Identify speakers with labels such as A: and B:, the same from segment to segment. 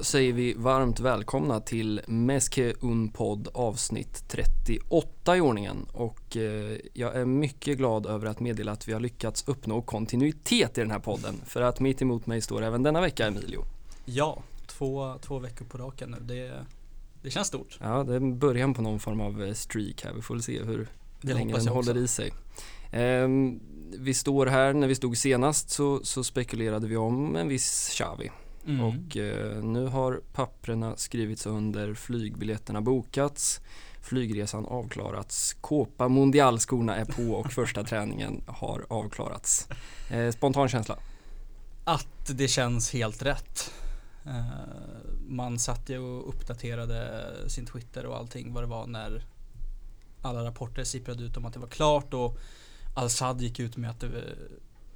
A: Då säger vi varmt välkomna till Meske Un Podd avsnitt 38 i ordningen och eh, jag är mycket glad över att meddela att vi har lyckats uppnå kontinuitet i den här podden för att mitt emot mig står även denna vecka Emilio.
B: Ja, två, två veckor på raken nu. Det, det känns stort.
A: Ja, det är början på någon form av eh, streak här. Vi får väl se hur
B: Det
A: länge den håller i sig. Ehm, vi står här, när vi stod senast så, så spekulerade vi om en viss Xavi.
B: Mm.
A: Och eh, nu har papprena skrivits under, flygbiljetterna bokats, flygresan avklarats, Copa Mundial-skorna är på och första träningen har avklarats. Eh, spontan känsla?
B: Att det känns helt rätt. Eh, man satt ju och uppdaterade sin Twitter och allting vad det var när alla rapporter sipprade ut om att det var klart och Al-Sad gick ut med att det,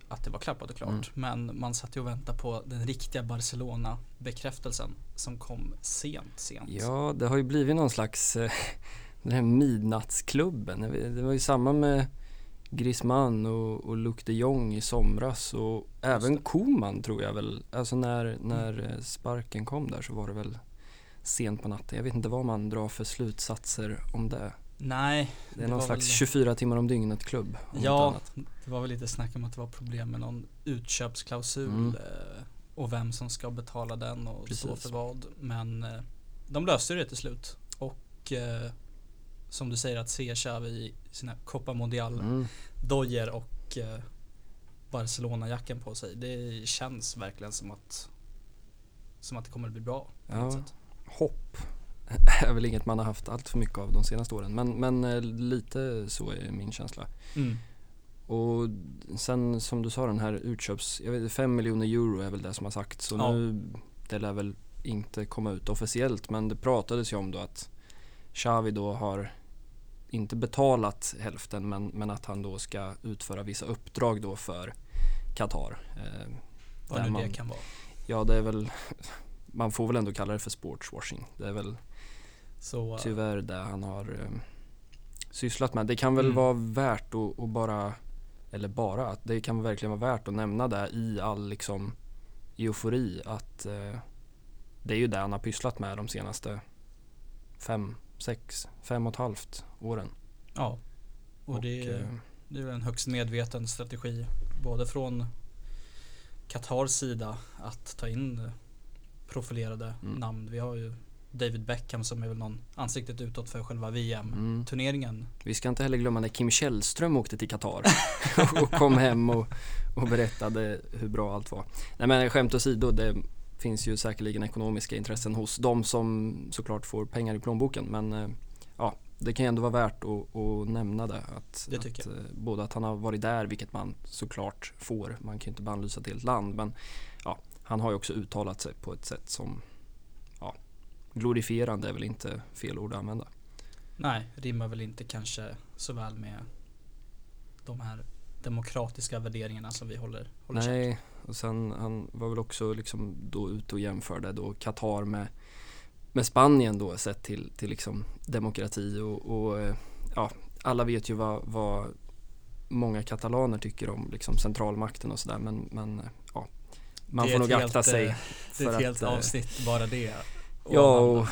B: att det var klappat och klart.
A: Mm.
B: Men man satt ju och väntade på den riktiga Barcelona-bekräftelsen som kom sent, sent.
A: Ja, det har ju blivit någon slags eh, den här midnattsklubben. Det var ju samma med Griezmann och, och Luc de Jong i somras och även
B: det.
A: Koman tror jag väl. Alltså när, när eh, sparken kom där så var det väl sent på natten. Jag vet inte vad man drar för slutsatser om det.
B: Nej,
A: Det är
B: Det
A: någon slags
B: väl-
A: 24 timmar om dygnet klubb. om inte
B: Ja, det var väl lite snack om att det var problem med någon utköpsklausul
A: Mm.
B: eh, och vem som ska betala den och
A: Precis.
B: för vad. Men eh, de löste det till slut. Och eh, som du säger att se Xavi i sina Copa Mondial
A: Mm.
B: dojer och eh, Barcelona-jacken på sig. Det känns verkligen som att som att det kommer att bli bra.
A: Ja.
B: sätt.
A: Hopp är väl inget man har haft allt för mycket av de senaste åren. Men, men eh, lite så är min känsla.
B: Mm.
A: Och sen som du sa den här utköps, jag vet 5 miljoner euro är väl det som har sagt. Så
B: Ja.
A: nu, det lär väl inte komma ut officiellt men det pratades ju om då att Xavi då har inte betalat hälften men, men att han då ska utföra vissa uppdrag då för Qatar. Eh,
B: Vad nu
A: man-
B: det kan vara.
A: Ja det är väl, man får väl ändå kalla det för sportswashing. Det är väl
B: Så, eh,
A: tyvärr det han har eh, sysslat med. Det kan väl
B: Mm.
A: vara värt att, att bara, eller bara, att det kan verkligen vara värt att nämna det i all liksom eufori att eh, det är ju det han har pysslat med de senaste fem, sex, fem och ett halvt åren.
B: ja. Och, det,
A: eh,
B: Det är en högst medveten strategi både från Qatars sida att ta in profilerade
A: Mm.
B: namn. Vi har ju David Beckham som är väl någon ansiktet utåt för själva
A: mm.
B: VM-turneringen.
A: Vi ska inte heller glömma när Kim Källström åkte till Qatar och kom hem och, och berättade hur bra allt var. Nej men skämt åsido, det finns ju säkerligen ekonomiska intressen hos de som såklart får pengar i plånboken. Men eh, ja, det kan ju ändå vara värt att, att nämna det. Att,
B: Det
A: att, eh, Både att han har varit där, vilket man såklart får. Man kan ju inte bannlysa ett helt land. Men ja, han har ju också uttalat sig på ett sätt som glorifierande är väl inte fel ord att använda.
B: Nej, rimmar väl inte kanske så väl med de här demokratiska värderingarna som vi håller, håller.
A: Nej, och sen han var väl också liksom då ute och jämförde då Qatar med, med Spanien då sett till, till liksom demokrati och, och ja, alla vet ju vad, vad många katalaner tycker om liksom centralmakten och sådär men, men ja, man får nog
B: ett
A: akta
B: helt,
A: sig.
B: eh, Det är
A: för
B: ett helt
A: att, eh,
B: avsnitt bara det.
A: Ja, och,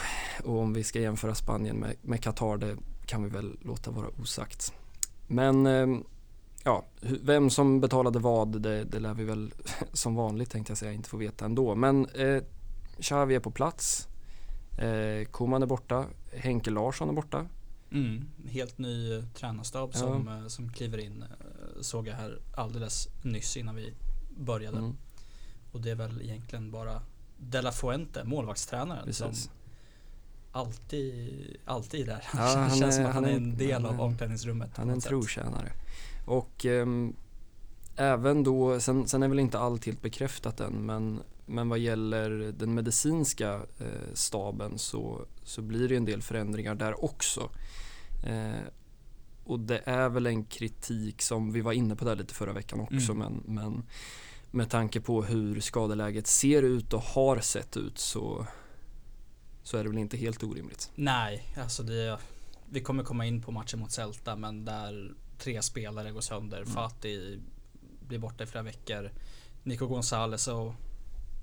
A: och om vi ska jämföra Spanien med, Qatar, det kan vi väl låta vara osagt. Men eh, ja, vem som betalade vad, det, det lär vi väl som vanligt tänkte jag säga inte få veta ändå. Men eh, Xavi är på plats, eh, Koman är borta, Henke Larsson är borta.
B: Mm, helt ny eh, tränarstab
A: Ja.
B: som, eh, som kliver in såg jag här alldeles nyss innan vi började.
A: Mm,
B: Och det är väl egentligen bara De La Fuente, målvaktstränaren som
A: precis.
B: alltid, alltid är där.
A: Ja, han
B: känns
A: är-
B: som att
A: han
B: är
A: är-
B: en del
A: han
B: av
A: är-
B: omklädningsrummet.
A: Han är en
B: sätt.
A: trotjänare. Och ehm, även då, sen, sen är väl inte allt helt bekräftat än men, men vad gäller den medicinska eh, staben så, så blir det en del förändringar där också. Eh, och det är väl en kritik som vi var inne på där lite förra veckan också
B: Mm.
A: men, men med tanke på hur skadeläget ser ut och har sett ut så, så är det väl inte helt orimligt.
B: Nej, alltså det, vi kommer komma in på matchen mot Celta men där tre spelare går sönder.
A: Mm.
B: Fati blir borta i flera veckor. Nico Gonzales och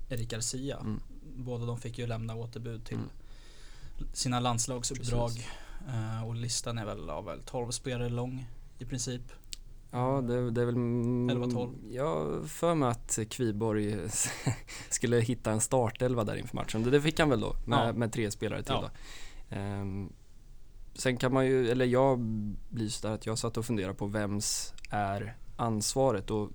B: Erik Garcia.
A: Mm.
B: båda de fick ju lämna återbud till
A: Mm.
B: sina landslagsuppdrag.
A: Precis.
B: Eh, och listan är väl, ja, väl 12 spelare lång i princip.
A: Ja, det, det är väl... mm,
B: 11-12.
A: Jag för mig att Kviborg skulle hitta en startelva där inför matchen. Det, fick han väl då med,
B: Ja.
A: med tre spelare till
B: Ja.
A: då. Ehm, sen kan man ju, eller jag blir så där att jag satt och funderade på vems är ansvaret och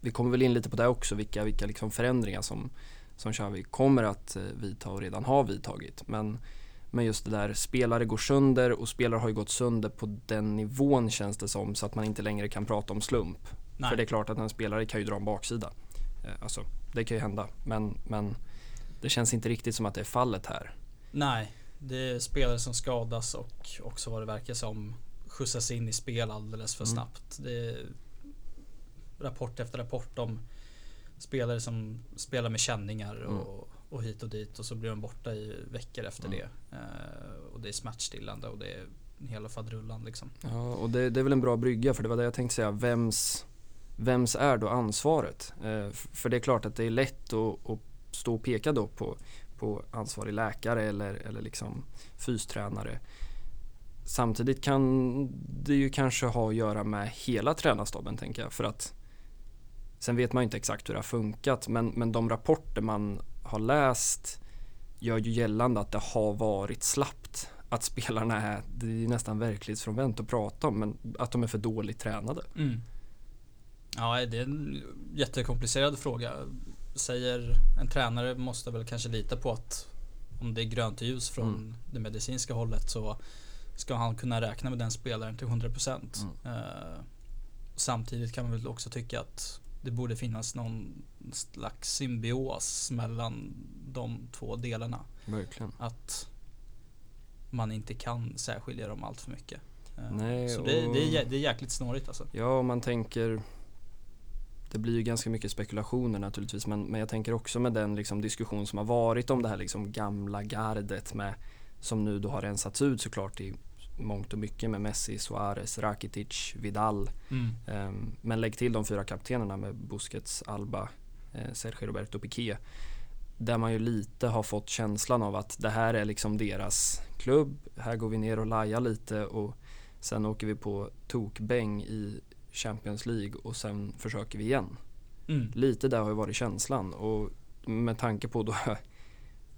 A: vi kommer väl in lite på det också, vilka, vilka liksom förändringar som, som Xavi kommer att eh, vidta och redan har vidtagit. Men, men just det där, spelare går sönder och spelare har ju gått sönder på den nivån känns det som så att man inte längre kan prata om slump.
B: Nej.
A: För det är klart att en spelare kan ju dra en baksida. Eh, Alltså, det kan ju hända. Men, men det känns inte riktigt som att det är fallet här.
B: Nej, det är spelare som skadas och också vad det verkar som skjutsas in i spel alldeles för
A: Mm.
B: snabbt. Det är rapport efter rapport om spelare som spelar med känningar
A: Mm.
B: Och, hit och dit och så blir de borta i veckor efter
A: Mm.
B: det. Eh, och det är smärtstillande och det är hela fadrullan liksom.
A: Ja, och det, det är väl en bra brygga för det var det jag tänkte säga. Vems, vems är då ansvaret? Eh, för det är klart att det är lätt att, att stå och peka då på, på ansvarig läkare eller, eller liksom fystränare. Samtidigt kan det ju kanske ha att göra med hela tränarstaben tänker jag. För att sen vet man ju inte exakt hur det har funkat men, men de rapporter man har läst gör ju gällande att det har varit slappt. Att spelarna är, det är nästan verklighetsfrånvänt att prata om, men att de är för dåligt tränade.
B: Ja, det är en jättekomplicerad fråga. Säger en tränare måste väl kanske lita på att om det är grönt ljus från
A: Mm.
B: det medicinska hållet så ska han kunna räkna med den spelaren till 100%.
A: Mm.
B: Eh, samtidigt kan man väl också tycka att det borde finnas någon slags symbios mellan de två delarna.
A: Verkligen.
B: Att man inte kan särskilja dem allt för mycket. Eh,
A: Nej,
B: så det,
A: och-
B: det, är, det är jäkligt snårigt alltså.
A: Ja, om man tänker det blir ju ganska mycket spekulationer naturligtvis men, men jag tänker också med den liksom diskussion som har varit om det här liksom gamla gardet med som nu då har rensats ut såklart i mångt och mycket med Messi, Suarez, Rakitic, Vidal. Ehm, men lägg till de fyra kaptenerna med Busquets, Alba, eh, Sergio Roberto Piqué. Där man ju lite har fått känslan av att det här är liksom deras klubb. Här går vi ner och lajar lite och sen åker vi på tokbäng i Champions League och sen försöker vi igen.
B: Mm.
A: Lite där har ju varit känslan och med tanke på då,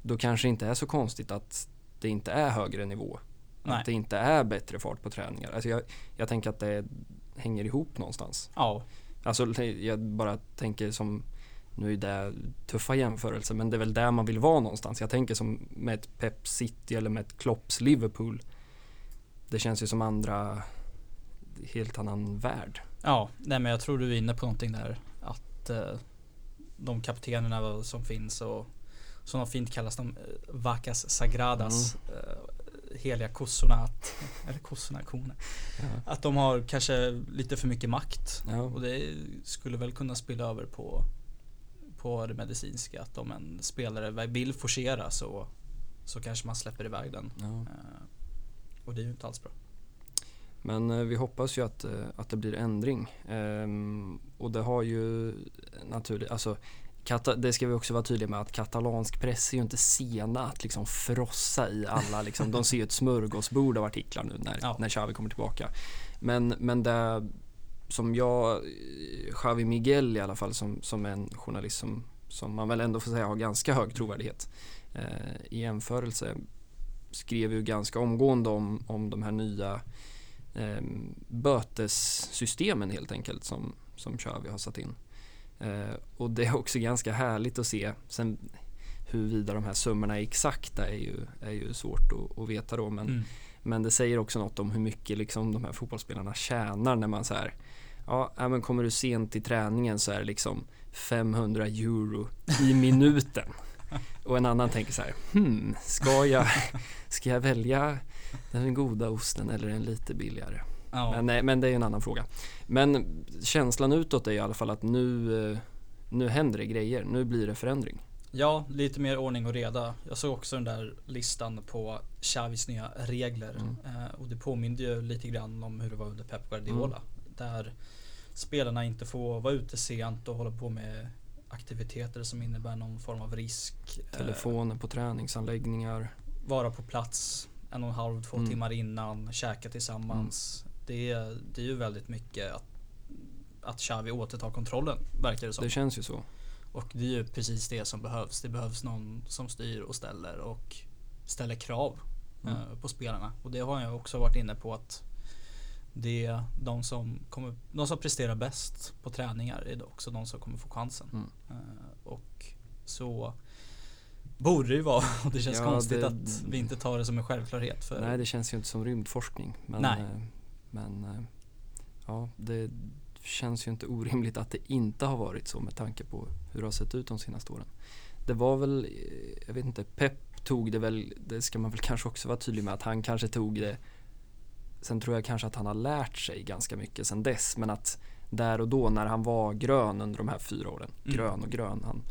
A: då kanske inte är så konstigt att det inte är högre nivå.
B: Nej.
A: Att det inte är bättre fart på träningar. Alltså jag, jag tänker att det hänger ihop någonstans.
B: Ja,
A: Alltså jag bara tänker som, nu är det tuffa jämförelser men det är väl där man vill vara någonstans. Jag tänker som med ett Pep City eller med ett Klopps Liverpool. Det känns ju som andra, helt annan värld.
B: Ja, nej men jag tror du är inne på någonting där. Att eh, de kaptenerna som finns och som de fint kallas de eh, Vacas Sagradas. Eh, heliga kossorna. Att, eller kossorna, korna.
A: Ja.
B: Att de har kanske lite för mycket makt.
A: Ja.
B: Och det skulle väl kunna spilla över på, på det medicinska. Att om en spelare vill forcera så, så kanske man släpper iväg den.
A: Ja.
B: Eh, och det är ju inte alls bra.
A: Men eh, vi hoppas ju att, eh, att det blir ändring. Ehm, och det har ju naturligt, alltså Kata, det ska vi också vara tydliga med att katalansk press är ju inte sena att liksom frossa i alla, liksom, de ser ju ett smörgåsbord av artiklar nu när,
B: Ja.
A: när Xavi kommer tillbaka. Men, men det som jag, Xavi Miguel i alla fall som, som en journalist som, som man väl ändå får säga har ganska hög trovärdighet eh, i jämförelse skrev ju ganska omgående om, om de här nya eh, bötessystemen helt enkelt som, som Xavi har satt in. Eh, och det är också ganska härligt att se. Sen huruvida de här summorna är exakta är ju, är ju svårt att, att veta då. Men,
B: Mm.
A: men det säger också något om hur mycket liksom de här fotbollsspelarna tjänar när man så här Ja, men kommer du sent till träningen så är det liksom 500 euro i minuten. Och en annan tänker så här, hmm, ska jag, ska jag välja den goda osten eller den lite billigare?
B: Ja.
A: Men, men det är en annan fråga. Men känslan utåt är i alla fall att nu, eh, nu händer det grejer, nu blir det förändring.
B: Ja, lite mer ordning och reda. Jag såg också den där listan på Xavis nya regler.
A: Mm.
B: Eh, och det påminde ju lite grann om hur det var under Pep Guardiola.
A: Mm.
B: Där spelarna inte får vara ute sent och hålla på med aktiviteter som innebär någon form av risk. Eh,
A: Telefoner på träningsanläggningar.
B: vara på plats en och en halv, två
A: Mm.
B: timmar innan, käka tillsammans. Det, är, det är ju väldigt mycket att, att Xavi återtar kontrollen, verkar det som.
A: Det känns ju så.
B: Och det är ju precis det som behövs. Det behövs någon som styr och ställer och ställer krav
A: Mm.
B: eh, på spelarna. Och det har jag också varit inne på att det är de som, kommer, de som presterar bäst på träningar är också de som kommer få chansen.
A: Mm.
B: Eh, och så borde det ju vara. Och det känns
A: Ja,
B: konstigt
A: det-
B: att vi inte tar det som en självklarhet. För
A: Nej, det känns ju inte som rymdforskning. Men,
B: Nej.
A: Men eh, ja, det känns ju inte orimligt att det inte har varit så med tanke på hur det har sett ut de senaste åren. Det var väl, eh, jag vet inte, Pep tog det väl, det ska man väl kanske också vara tydlig med att han kanske tog det Sen tror jag kanske att han har lärt sig ganska mycket sen dess men att där och då när han var grön under de här fyra åren,
B: Mm.
A: grön och grön, han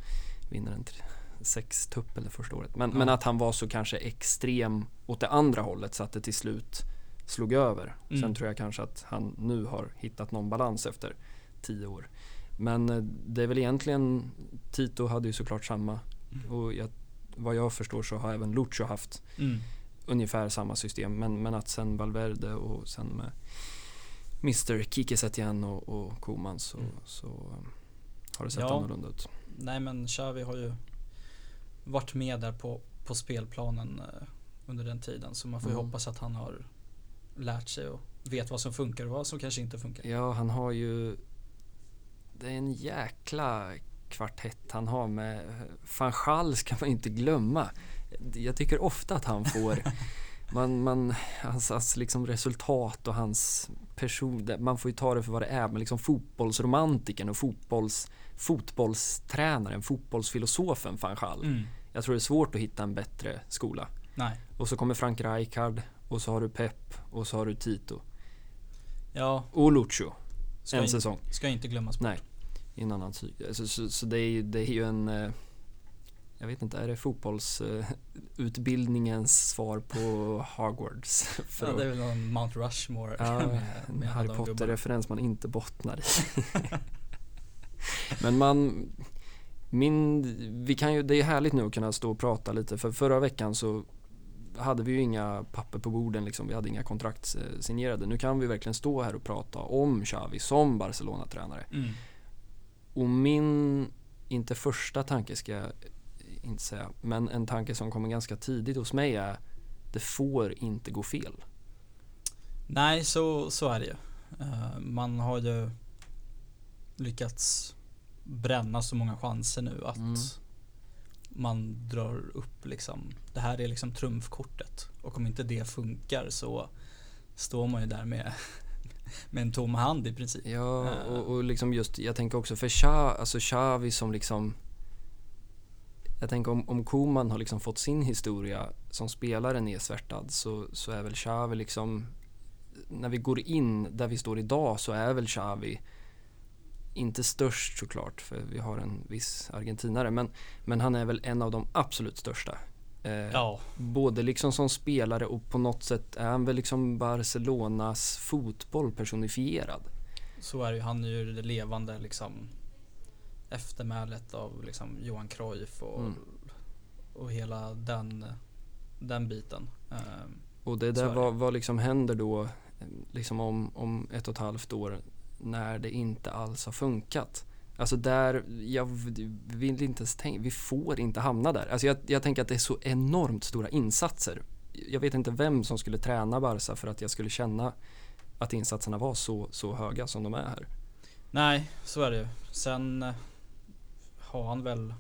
A: vinner en tre- sex tupp eller första året. Men,
B: Ja.
A: men att han var så kanske extrem åt det andra hållet så att det till slut slog över.
B: Mm.
A: Sen tror jag kanske att han nu har hittat någon balans efter tio år. Men eh, det är väl egentligen, Tito hade ju såklart samma
B: Mm.
A: och jag, vad jag förstår så har även Lucho haft
B: Mm.
A: ungefär samma system men, men att sen Valverde och sen med Mr Kike Setien och, och Koman så,
B: Mm.
A: så um, har det sett
B: Ja.
A: annorlunda ut.
B: Nej men Xavi har ju varit med där på, på spelplanen eh, under den tiden. Så man får ju
A: Mm.
B: hoppas att han har lärt sig och vet vad som funkar och vad som kanske inte funkar.
A: Ja, han har ju Det är en jäkla kvartett han har med Van Schall ska man inte glömma. Jag tycker ofta att han får man, man, hans, hans liksom resultat och hans person, man får ju ta det för vad det är, men liksom fotbollsromantiken och fotbolls, fotbollstränaren, fotbollsfilosofen van Schall.
B: Mm.
A: Jag tror det är svårt att hitta en bättre skola.
B: Nej.
A: Och så kommer Frank Rijkaard och så har du Pep och så har du Tito
B: Ja,
A: och Lucho
B: ska,
A: en
B: in,
A: säsong.
B: ska inte glömmas bort.
A: Nej, i en annan. Så, så, så det, är ju, det är ju en eh, jag vet inte, är det fotbollsutbildningens svar på Hogwarts? För
B: Ja, det är väl någon Mount Rushmore
A: Ja,
B: med, med
A: Harry. Potter-referens man inte bottnar i. Men man, min, vi kan ju, det är härligt nu att kunna stå och prata lite för förra veckan så hade vi ju inga papper på borden liksom, vi hade inga kontrakt signerade. Nu kan vi verkligen stå här och prata om Xavi som Barcelona-tränare.
B: Mm.
A: Och min, inte första tanke ska jag inte säga, men en tanke som kommer ganska tidigt hos mig är det får inte gå fel.
B: Nej, så, så är det ju. Eh, man har ju lyckats bränna så många chanser nu att
A: Mm.
B: Man drar upp liksom. Det här är liksom trumfkortet. Och om inte det funkar så står man ju där med, med en tom hand i princip.
A: Ja,
B: Eh.
A: och, och liksom just, jag tänker också för Xavi, alltså Xavi som liksom jag tänker om, om Koman har liksom fått sin historia som spelare nedsvärtad så, så är väl Xavi liksom när vi går in där vi står idag så är väl Xavi inte störst såklart för vi har en viss argentinare men, men han är väl en av de absolut största. Eh,
B: Ja,
A: Både liksom som spelare och på något sätt är han väl liksom Barcelonas fotboll personifierad.
B: så är det ju. Han är ju det levande liksom eftermälet av liksom Johan Cruyff och,
A: Mm.
B: och hela den, den biten. Eh,
A: Och det där vad, vad liksom händer då eh, liksom om, om ett och ett halvt år när det inte alls har funkat. Alltså där, jag vill inte ens tänka, vi får inte hamna där. Alltså jag, jag tänker att det är så enormt stora insatser. Jag vet inte vem som skulle träna Barca för att jag skulle känna att insatserna var så, så höga som de är här.
B: Nej, så är det ju. Sen eh, har han väl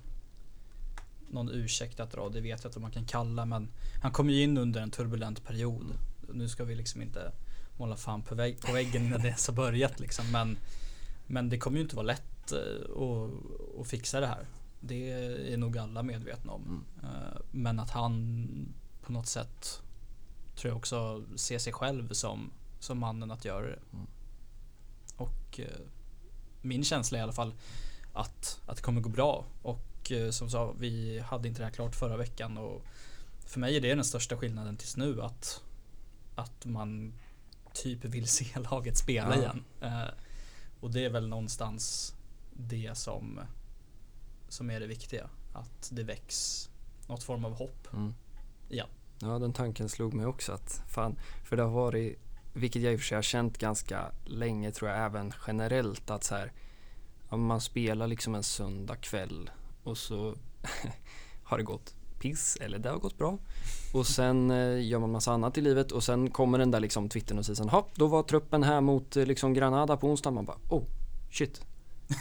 B: någon ursäkt att dra. Det vet jag inte om man kan kalla men han kom ju in under en turbulent period. Nu ska vi liksom inte måla fan på, vägg, på väggen innan det ens har börjat liksom. Men, men det kommer ju inte vara lätt eh, att, att fixa det här. Det är nog alla medvetna om.
A: Mm.
B: Eh, Men att han på något sätt tror jag också ser sig själv som, som mannen att göra det.
A: Mm.
B: Och eh, min känsla är i alla fall att, att det kommer gå bra. Och som sa, vi hade inte det här klart förra veckan. Och för mig är det den största skillnaden tills nu. Att, att man typ vill se laget spela
A: Ja.
B: igen. Eh, och det är väl någonstans det som som är det viktiga. Att det väcks något form av hopp.
A: Mm.
B: Ja.
A: Ja, den tanken slog mig också att fan, för det har varit, vilket jag i och för sig har känt ganska länge tror jag även generellt att så här, man spelar liksom en söndag kväll och så har det gått piss eller det har gått bra och sen eh, gör man massa annat i livet och sen kommer den där liksom Twitter-notisen, hopp då var truppen här mot eh, liksom Granada på onsdag, man bara oh shit,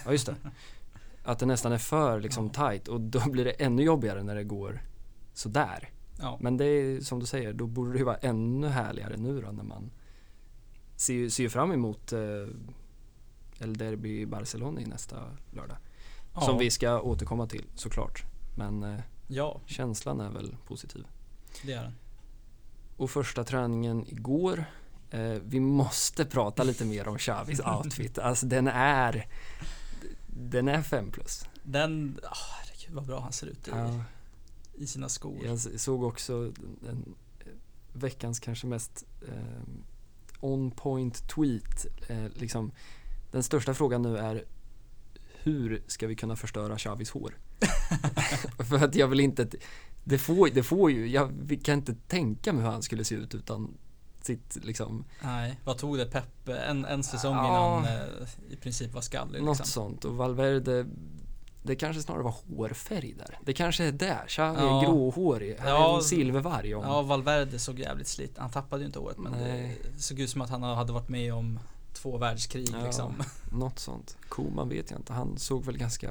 A: ja just det. Att det nästan är för liksom tight och då blir det ännu jobbigare när det går sådär.
B: Ja.
A: Men det är som du säger, då borde det ju vara ännu härligare nu då när man ser, ser fram emot eh, El Derby i Barcelona i nästa lördag.
B: ja.
A: Som vi ska återkomma till såklart. Men eh,
B: Ja,
A: känslan är väl positiv.
B: det är den.
A: Och första träningen igår. Eh, vi måste prata lite mer om Xavis outfit. Alltså den är den är 5 plus.
B: Den, oh, herregud vad bra han ser ut i,
A: Ja,
B: i sina skor.
A: jag såg också den, eh, veckans kanske mest eh, on point tweet. Eh, liksom, den största frågan nu är hur ska vi kunna förstöra Xavis hår? För att jag vill inte, det får, det får ju, jag kan inte tänka mig hur han skulle se ut utan sitt liksom,
B: Nej, vad tog det Pep en, en säsong
A: Ja.
B: innan eh, i princip var skallig
A: något
B: liksom.
A: sånt. Och Valverde, det kanske snarare var hårfärg där. Det kanske är där, Xavi
B: Ja.
A: är gråhårig, är
B: Ja.
A: en silvervarg. Om.
B: Ja, Valverde såg jävligt slit. Han tappade ju inte håret men
A: Nej.
B: det såg ut som att han hade varit med om två världskrig
A: Ja.
B: liksom.
A: Något sånt. Koman vet jag inte. Han såg väl ganska,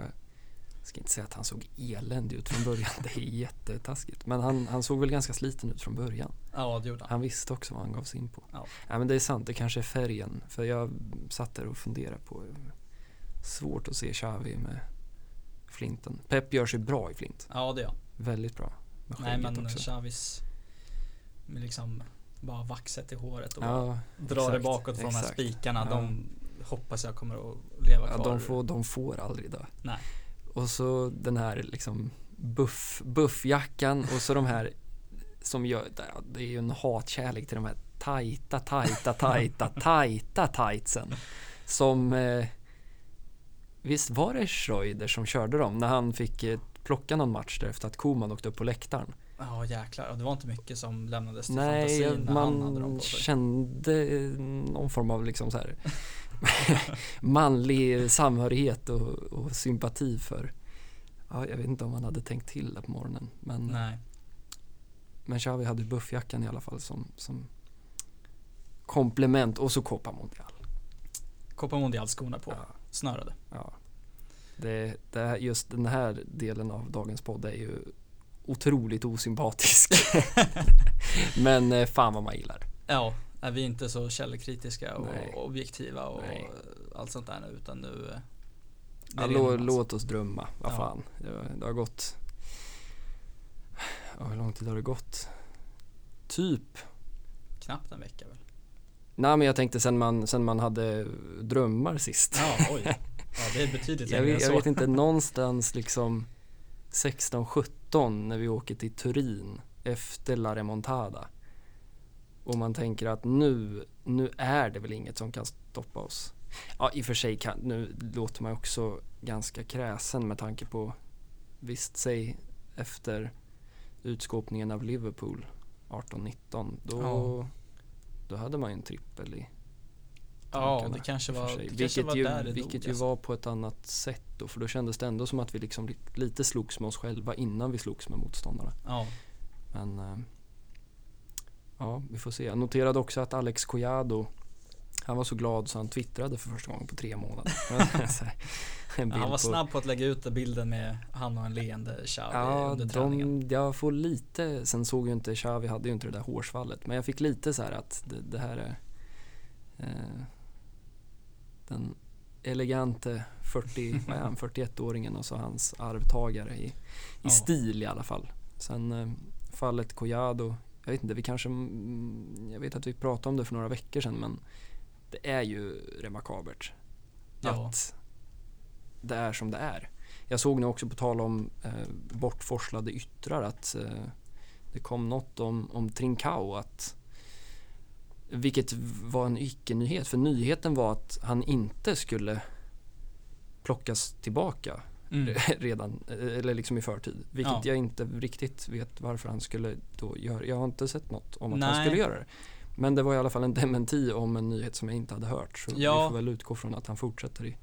A: jag ska inte säga att han såg eländig ut från början. Det är jättetaskigt. Men han, han såg väl ganska sliten ut från början.
B: Ja, det gjorde han.
A: Han visste också vad han gav sig in på.
B: Ja.
A: Ja, men det är sant, det kanske är färgen. För jag satt där och funderade på, svårt att se Xavi med flinten. Pep gör sig bra i flint.
B: Ja, det gör.
A: Väldigt bra. Med
B: Nej men
A: också.
B: Chavis med liksom bara vaxet i håret och
A: Ja,
B: dra det
A: exakt,
B: bakåt från de här
A: exakt.
B: spikarna.
A: Ja.
B: De hoppas jag kommer att leva
A: ja
B: kvar.
A: de, får, de får aldrig dö.
B: Nej.
A: Och så den här liksom buff, buffjackan och så de här som gör, det är ju en hatkärlek till de här tajta, tajta, tajta, tajta tightsen. Som, eh, visst var det Schreuder som körde dem när han fick eh, plocka någon match där efter att Koman åkte upp på läktaren?
B: Ja jäklar, och det var inte mycket som lämnades till
A: Nej,
B: fantasin när han hade dem
A: man
B: på sig.
A: kände eh, någon form av liksom så här manlig samhörighet och, och sympati för Ja, jag vet inte om han hade tänkt till det på morgonen. Men,
B: Nej.
A: men Xavi hade buffjackan i alla fall som, som komplement och så Copa Mondial.
B: Copa Mondial skorna på,
A: Ja,
B: snörade.
A: ja. Det, det, just den här delen av dagens podd är ju otroligt osympatisk. men eh, fan vad man gillar.
B: Ja, är vi inte så källkritiska och
A: Nej.
B: objektiva och
A: Nej.
B: allt sånt där nu utan nu eh,
A: Ja,
B: är
A: lå, låt oss drömma, vad
B: Ja.
A: fan. Det, det har gått... Ja, hur lång tid har det gått? Typ.
B: Knappt en vecka väl?
A: Nej men jag tänkte sen man, sen man hade drömmar sist.
B: Ja, oj. Ja, det är betydligt
A: jag,
B: längre än
A: vet, jag
B: så.
A: vet inte, någonstans liksom 16-17 när vi åker till Turin efter La Remontada. Och man tänker att nu, nu är det väl inget som kan stoppa oss. Ja i och för sig kan, nu låter man också ganska kräsen med tanke på visst säg efter utskåpningen av Liverpool 18-19 då,
B: Ja.
A: då hade man ju en trippel i
B: Ja, det kanske var, det kanske
A: vilket
B: var
A: ju,
B: där det
A: vilket
B: dog,
A: ju
B: alltså.
A: var på ett annat sätt då, för då kändes det ändå som att vi liksom li- lite slogs med oss själva innan vi slogs med motståndarna.
B: Ja,
A: Men eh, ja, vi får se. Jag noterade också att Alex Collado han var så glad så han twittrade för första gången på tre månader.
B: Han var
A: på-
B: snabb på att lägga ut bilden med han och en leende Xavi
A: Ja,
B: under träningen.
A: de, jag får lite, sen såg ju inte Xavi hade ju inte det där hårsvallet, men jag fick lite så här att det, det här är eh, den elegante 40, vad är han, 41-åringen och så hans arvtagare i, i
B: Ja.
A: stil i alla fall. Sen eh, fallet Collado, jag vet inte, vi kanske, mm, jag vet att vi pratade om det för några veckor sedan men det är ju remarkabelt
B: Ja.
A: att det är som det är. Jag såg nu också på tal om eh, bortforslade yttrar att eh, det kom något om, om Trincao att vilket var en icke-nyhet för nyheten var att han inte skulle plockas tillbaka
B: Mm.
A: redan, eller liksom i förtid. Vilket
B: Ja.
A: jag inte riktigt vet varför han skulle då göra. Jag har inte sett något om att han
B: Nej.
A: skulle göra det. Men det var i alla fall en dementi om en nyhet som jag inte hade hört. Så
B: Ja.
A: vi får väl utgå från att han fortsätter i,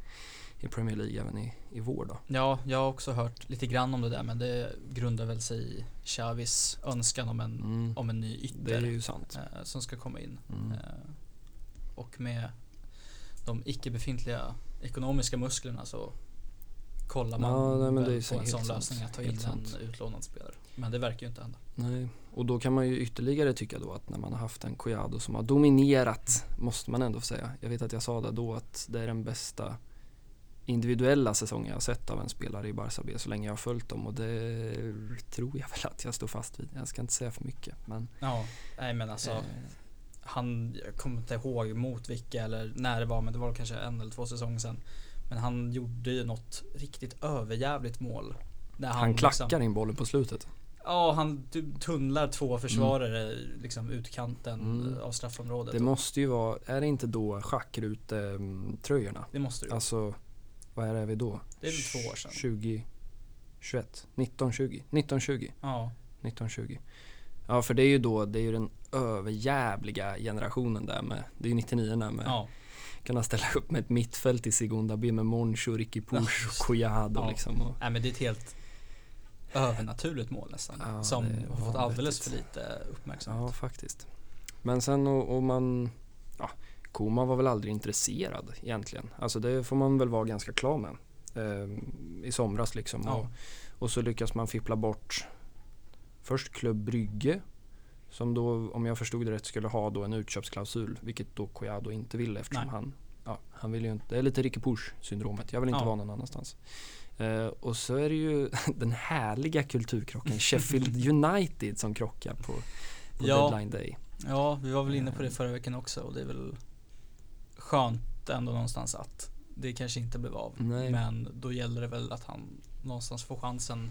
A: i Premier League även i, i vår då.
B: Ja, jag har också hört lite grann om det där men det grundar väl sig i Xavis önskan om en,
A: Mm.
B: om en ny ytter eh, som ska komma in.
A: Mm.
B: Eh, och med de icke befintliga ekonomiska musklerna så kollar man
A: Ja, nej, men det är
B: på en sån lösning att ta in en utlånad spelare. Men det verkar ju inte hända.
A: Nej, och då kan man ju ytterligare tycka då att när man har haft en Collado som har dominerat, måste man ändå säga. Jag vet att jag sa det då att det är den bästa individuella säsongen jag har sett av en spelare i Barca B så länge jag har följt dem och det tror jag väl att jag står fast vid. Jag ska inte säga för mycket men
B: Ja, nej men alltså
A: eh,
B: han, jag kommer inte ihåg mot vilka eller när det var men det var kanske en eller två säsonger sedan. Men han gjorde ju något riktigt överjävligt mål. Där han,
A: han klackar
B: Liksom,
A: in bollen på slutet.
B: ja, han tu- tunnlar två försvarare i liksom utkanten
A: Mm.
B: eh, av straffområdet.
A: Det måste ju vara, är det inte då schackrute-tröjorna?
B: det måste det ju.
A: Alltså, vad är vi då?
B: Det är väl två år sedan.
A: 20, 21, 19, 20, 19, 20.
B: Ja,
A: 1920. Ja för det är ju då, det är ju den överjävliga generationen där med, det är ju 99 med,
B: ja.
A: Kunna ställa upp med ett mittfält i Segunda B med Moncho, Ricky Push
B: just
A: och Collado
B: Ja.
A: liksom. Och,
B: Nej men det är ett helt övernaturligt mål nästan.
A: Ja,
B: som har fått alldeles för lite uppmärksamhet.
A: ja faktiskt. Men sen och, och man, ja, Koman var väl aldrig intresserad egentligen. Alltså det får man väl vara ganska klar med. Eh, I somras liksom.
B: Ja.
A: Och, och så lyckas man fippla bort först Klubb Brygge som då, om jag förstod det rätt, skulle ha då en utköpsklausul, vilket då Collado inte ville eftersom
B: Nej.
A: han, ja, han vill ju inte, det är lite Ricky Push syndromet, jag vill inte
B: Ja.
A: vara någon annanstans. Eh, och så är det ju den härliga kulturkrocken Sheffield United som krockar på, på
B: Ja.
A: deadline day.
B: Ja, vi var väl inne på det förra veckan också och det är väl skönt ändå någonstans att det kanske inte blev av.
A: Nej.
B: Men då gäller det väl att han någonstans får chansen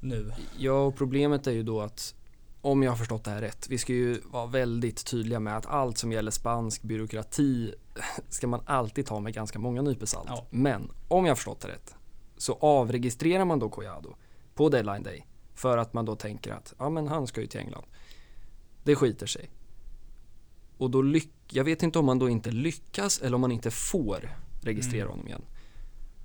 B: nu.
A: Ja, och problemet är ju då att om jag har förstått det här rätt, vi ska ju vara väldigt tydliga med att allt som gäller spansk byråkrati ska man alltid ta med ganska många nypor salt.
B: Ja.
A: Men om jag har förstått det rätt så avregistrerar man då Collado på deadline day för att man då tänker att ja men han ska ju till England. Det skiter sig. Och då lyck jag vet inte om man då inte lyckas eller om man inte får registrera
B: Mm.
A: honom igen.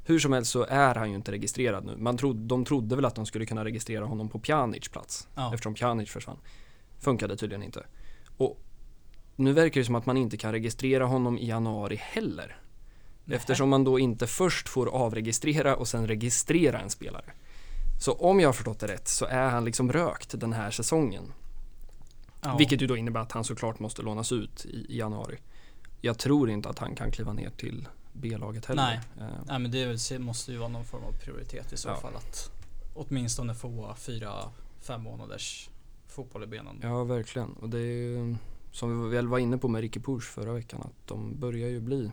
A: Hur som helst så är han ju inte registrerad nu. Man trodde, de trodde väl att de skulle kunna registrera honom på Pjanic plats
B: Ja.
A: eftersom Pjanic försvann. Funkade tydligen inte. Och nu verkar det som att man inte kan registrera honom i januari heller.
B: Nej.
A: Eftersom man då inte först får avregistrera och sen registrera en spelare. Så om jag har förstått det rätt så är han liksom rökt den här säsongen.
B: Ja.
A: Vilket ju då innebär att han såklart måste lånas ut i, i januari. Jag tror inte att han kan kliva ner till B-laget heller.
B: Nej.
A: Eh,
B: Nej men det måste ju vara någon form av prioritet i så
A: Ja.
B: fall att åtminstone få fyra, fem månaders fotboll i benen.
A: Ja, verkligen. Och det är ju som vi väl var inne på med Ricky Push förra veckan att de börjar ju bli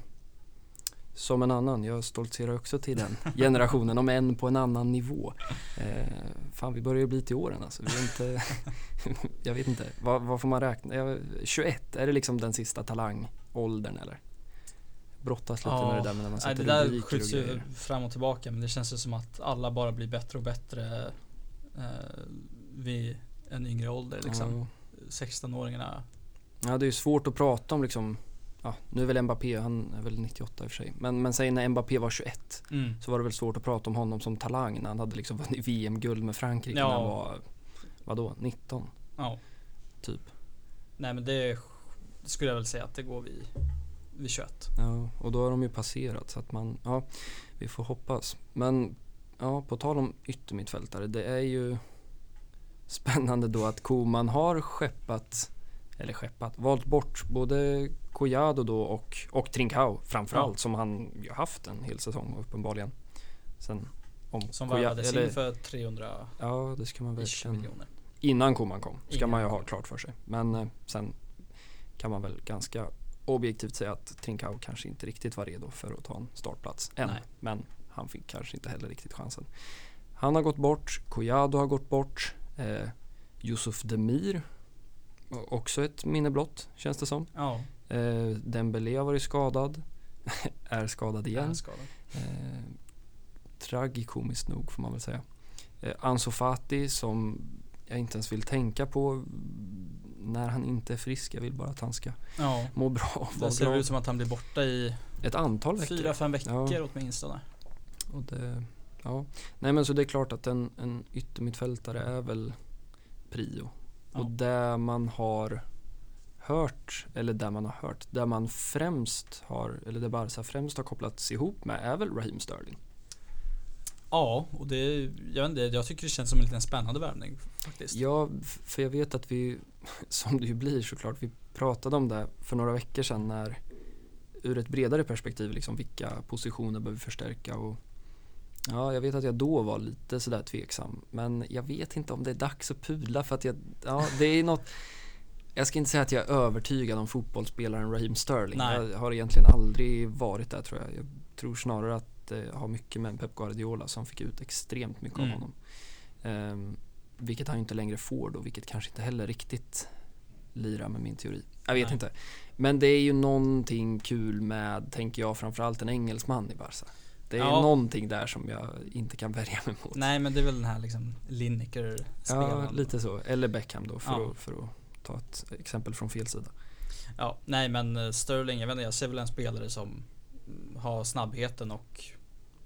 A: som en annan. Jag stoltserar också till den generationen, om än på en annan nivå. Eh, fan, vi börjar ju bli till åren alltså. Vi inte, jag vet inte, vad, vad får man räkna? Ja, 21, är det liksom den sista talangåldern eller? Brottas lite med det där med när man
B: Nej,
A: sätter
B: det där skjuts ju fram och tillbaka men det känns ju som att alla bara blir bättre och bättre eh, vid en yngre ålder liksom.
A: Ja.
B: 16-åringarna.
A: Ja, det är ju svårt att prata om liksom, ja, nu är väl Mbappé, han är väl 98 i och för sig. Men, men säg när Mbappé var 21
B: Mm.
A: så var det väl svårt att prata om honom som talang när han hade liksom vunnit VM-guld med Frankrike
B: Ja.
A: när han var, vadå, 19
B: Ja.
A: typ.
B: Nej men det skulle jag väl säga att det går vid, vid 21.
A: Ja, och då har de ju passerat så att man, ja, vi får hoppas. Men ja, på tal om yttermittfältare, det är ju spännande då att Koman har skeppat, eller skeppat, valt bort både Collado då och, och Trincao framförallt
B: Ja.
A: som han ju haft en hel säsong uppenbarligen. Sen om
B: Som värvades in för 300
A: Ja, det ska man verkligen
B: miljoner.
A: Innan Koman kom, ska
B: Innan
A: man ju ha klart för sig. Men eh, sen kan man väl ganska objektivt säga att Trincao kanske inte riktigt var redo för att ta en startplats än.
B: Nej.
A: Men han fick kanske inte heller riktigt chansen. Han har gått bort, Collado har gått bort, eh, Yusuf Demir, också ett minne blott känns det som.
B: Ja,
A: Eh, Dembélé har varit skadad, är skadad igen.
B: skadad?
A: Eh, tragikomiskt nog får man väl säga. Eh, Ansu Fati som jag inte ens vill tänka på när han inte är frisk. Jag vill bara att han ska
B: Ja.
A: må bra
B: Det ser
A: glad.
B: ut som att han blir borta i
A: Ett antal veckor.
B: fyra, fem veckor
A: Ja.
B: åtminstone.
A: Och det, ja. Nej men så det är klart att en, en yttermittfältare är väl prio.
B: Ja.
A: Och det man har hört, eller där man har hört, där man främst har, eller det Barca främst har kopplats ihop med är väl Raheem Sterling.
B: Ja, och det, jag, inte, jag tycker det känns som en liten spännande värvning faktiskt.
A: Ja, för jag vet att vi, som det ju blir såklart, vi pratade om det för några veckor sedan när ur ett bredare perspektiv liksom vilka positioner behöver vi förstärka och Ja, jag vet att jag då var lite sådär tveksam men jag vet inte om det är dags att pudla för att jag, ja det är något Jag ska inte säga att jag är övertygad om fotbollsspelaren Raheem Sterling.
B: Nej.
A: Jag har egentligen aldrig varit där tror jag. Jag tror snarare att det har mycket med Pep Guardiola som fick ut extremt mycket
B: Mm.
A: av honom. Ehm, vilket han ju inte längre får då, vilket kanske inte heller riktigt lirar med min teori. Jag vet
B: Nej.
A: inte. Men det är ju någonting kul med, tänker jag, framförallt en engelsman i Barca. Det är
B: Ja.
A: någonting där som jag inte kan värja mig mot.
B: Nej men det är väl den här liksom Lineker-spelaren.
A: Ja, lite så. Eller Beckham då, för,
B: Ja.
A: att, för att ta ett exempel från fel sida.
B: Ja, nej men eh, Sterling, jag vet inte, jag ser väl en spelare som har snabbheten och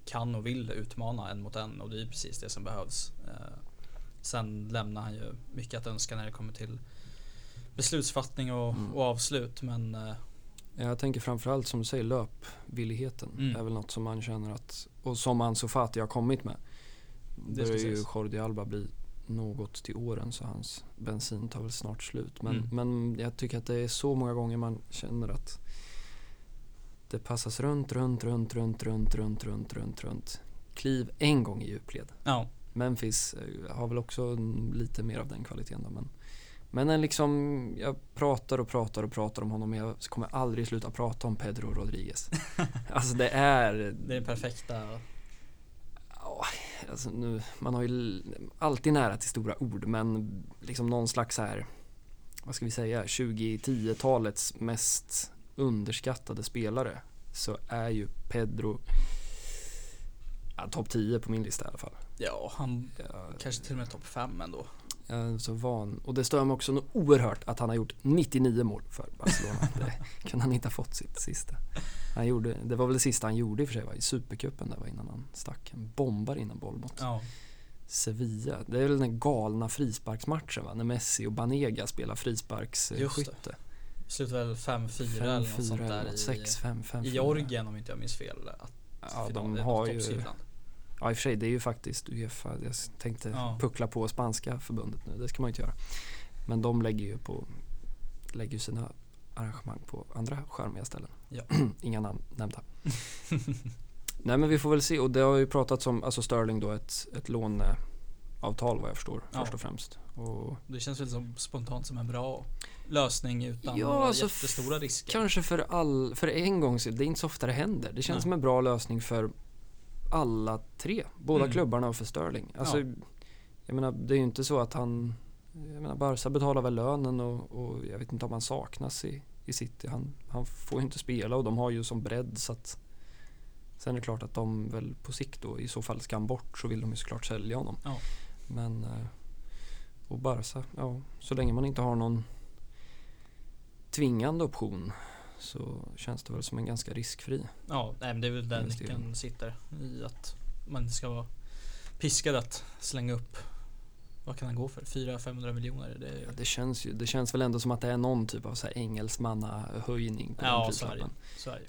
B: kan och vill utmana en mot en och det är precis det som behövs. Eh, Sen lämnar han ju mycket att önska när det kommer till beslutsfattning och,
A: Mm.
B: och avslut men eh,
A: Jag tänker framförallt som du säger löpvilligheten
B: Mm.
A: är väl något som man känner att och som Ansu Fati har kommit med.
B: Det
A: börjar ju. Jordi Alba bli något till åren så hans bensin tar väl snart slut. Men,
B: Mm.
A: men jag tycker att det är så många gånger man känner att det passas runt, runt, runt, runt, runt, runt, runt, runt, runt. Kliv en gång i djupled.
B: ja,
A: Memphis eh, har väl också lite mer av den kvaliteten då, men men en liksom, jag pratar och pratar och pratar om honom men jag kommer aldrig sluta prata om Pedro Rodriguez. alltså det är,
B: det är den perfekta.
A: ja, alltså nu, man har ju alltid nära till stora ord men liksom någon slags här, vad ska vi säga, 2010-talets mest underskattade spelare så är ju Pedro ja, topp 10 på min lista i alla fall.
B: Ja, han
A: Jag,
B: kanske till och med topp 5 ändå.
A: jag är så van. Och det stör mig också något oerhört att han har gjort 99 mål för Barcelona. det kunde han inte ha fått sitt sista. Han gjorde, det var väl det sista han gjorde i och för sig, va? i Supercupen där var innan han stack. Han bombar innan boll mot
B: Ja,
A: Sevilla. Det är väl den galna frisparksmatchen va? När Messi och Banega spelar frisparksskytte.
B: Slutar väl 5-4 eller något sånt
A: 5-4
B: där i,
A: 6-5, 5-4.
B: i Georgien om inte jag minns fel. Att
A: Ja,
B: final-
A: de har ju, ja i och för sig det är ju faktiskt Uefa, jag tänkte
B: Ja.
A: puckla på spanska förbundet nu, det ska man ju inte göra. Men de lägger ju på, lägger sina arrangemang på andra charmiga ställen.
B: Ja.
A: Inga namn nämnda. Nej men vi får väl se och det har ju pratats om, alltså Sterling då ett, ett låneavtal vad jag förstår
B: Ja.
A: först och främst. Och
B: Det känns väl som spontant som en bra lösning utan
A: Ja,
B: några
A: alltså
B: jättestora risker.
A: Kanske för, all, för en gång det är inte så ofta det händer. Det känns
B: Nej.
A: som en bra lösning för alla tre. Båda
B: Mm.
A: klubbarna och för Sterling. Alltså,
B: Ja.
A: Jag menar, det är ju inte så att han... Jag menar, Barca betalar väl lönen och, och jag vet inte om han saknas i, i City. Han, han får ju inte spela och de har ju som bredd så att... Sen är det klart att de väl på sikt då, i så fall ska han bort så vill de ju såklart sälja honom.
B: Ja.
A: Men... eh, Och Barca, ja, så länge man inte har någon tvingande option så känns det väl som en ganska riskfri.
B: Ja, nej, men det är väl där nyckeln sitter. I att man inte ska vara piskad att slänga upp vad kan han gå för? 400-500 miljoner? Det är,
A: Det känns, ju, det känns väl ändå som att det är någon typ av så här engelsmannahöjning på
B: Ja,
A: den prislappen.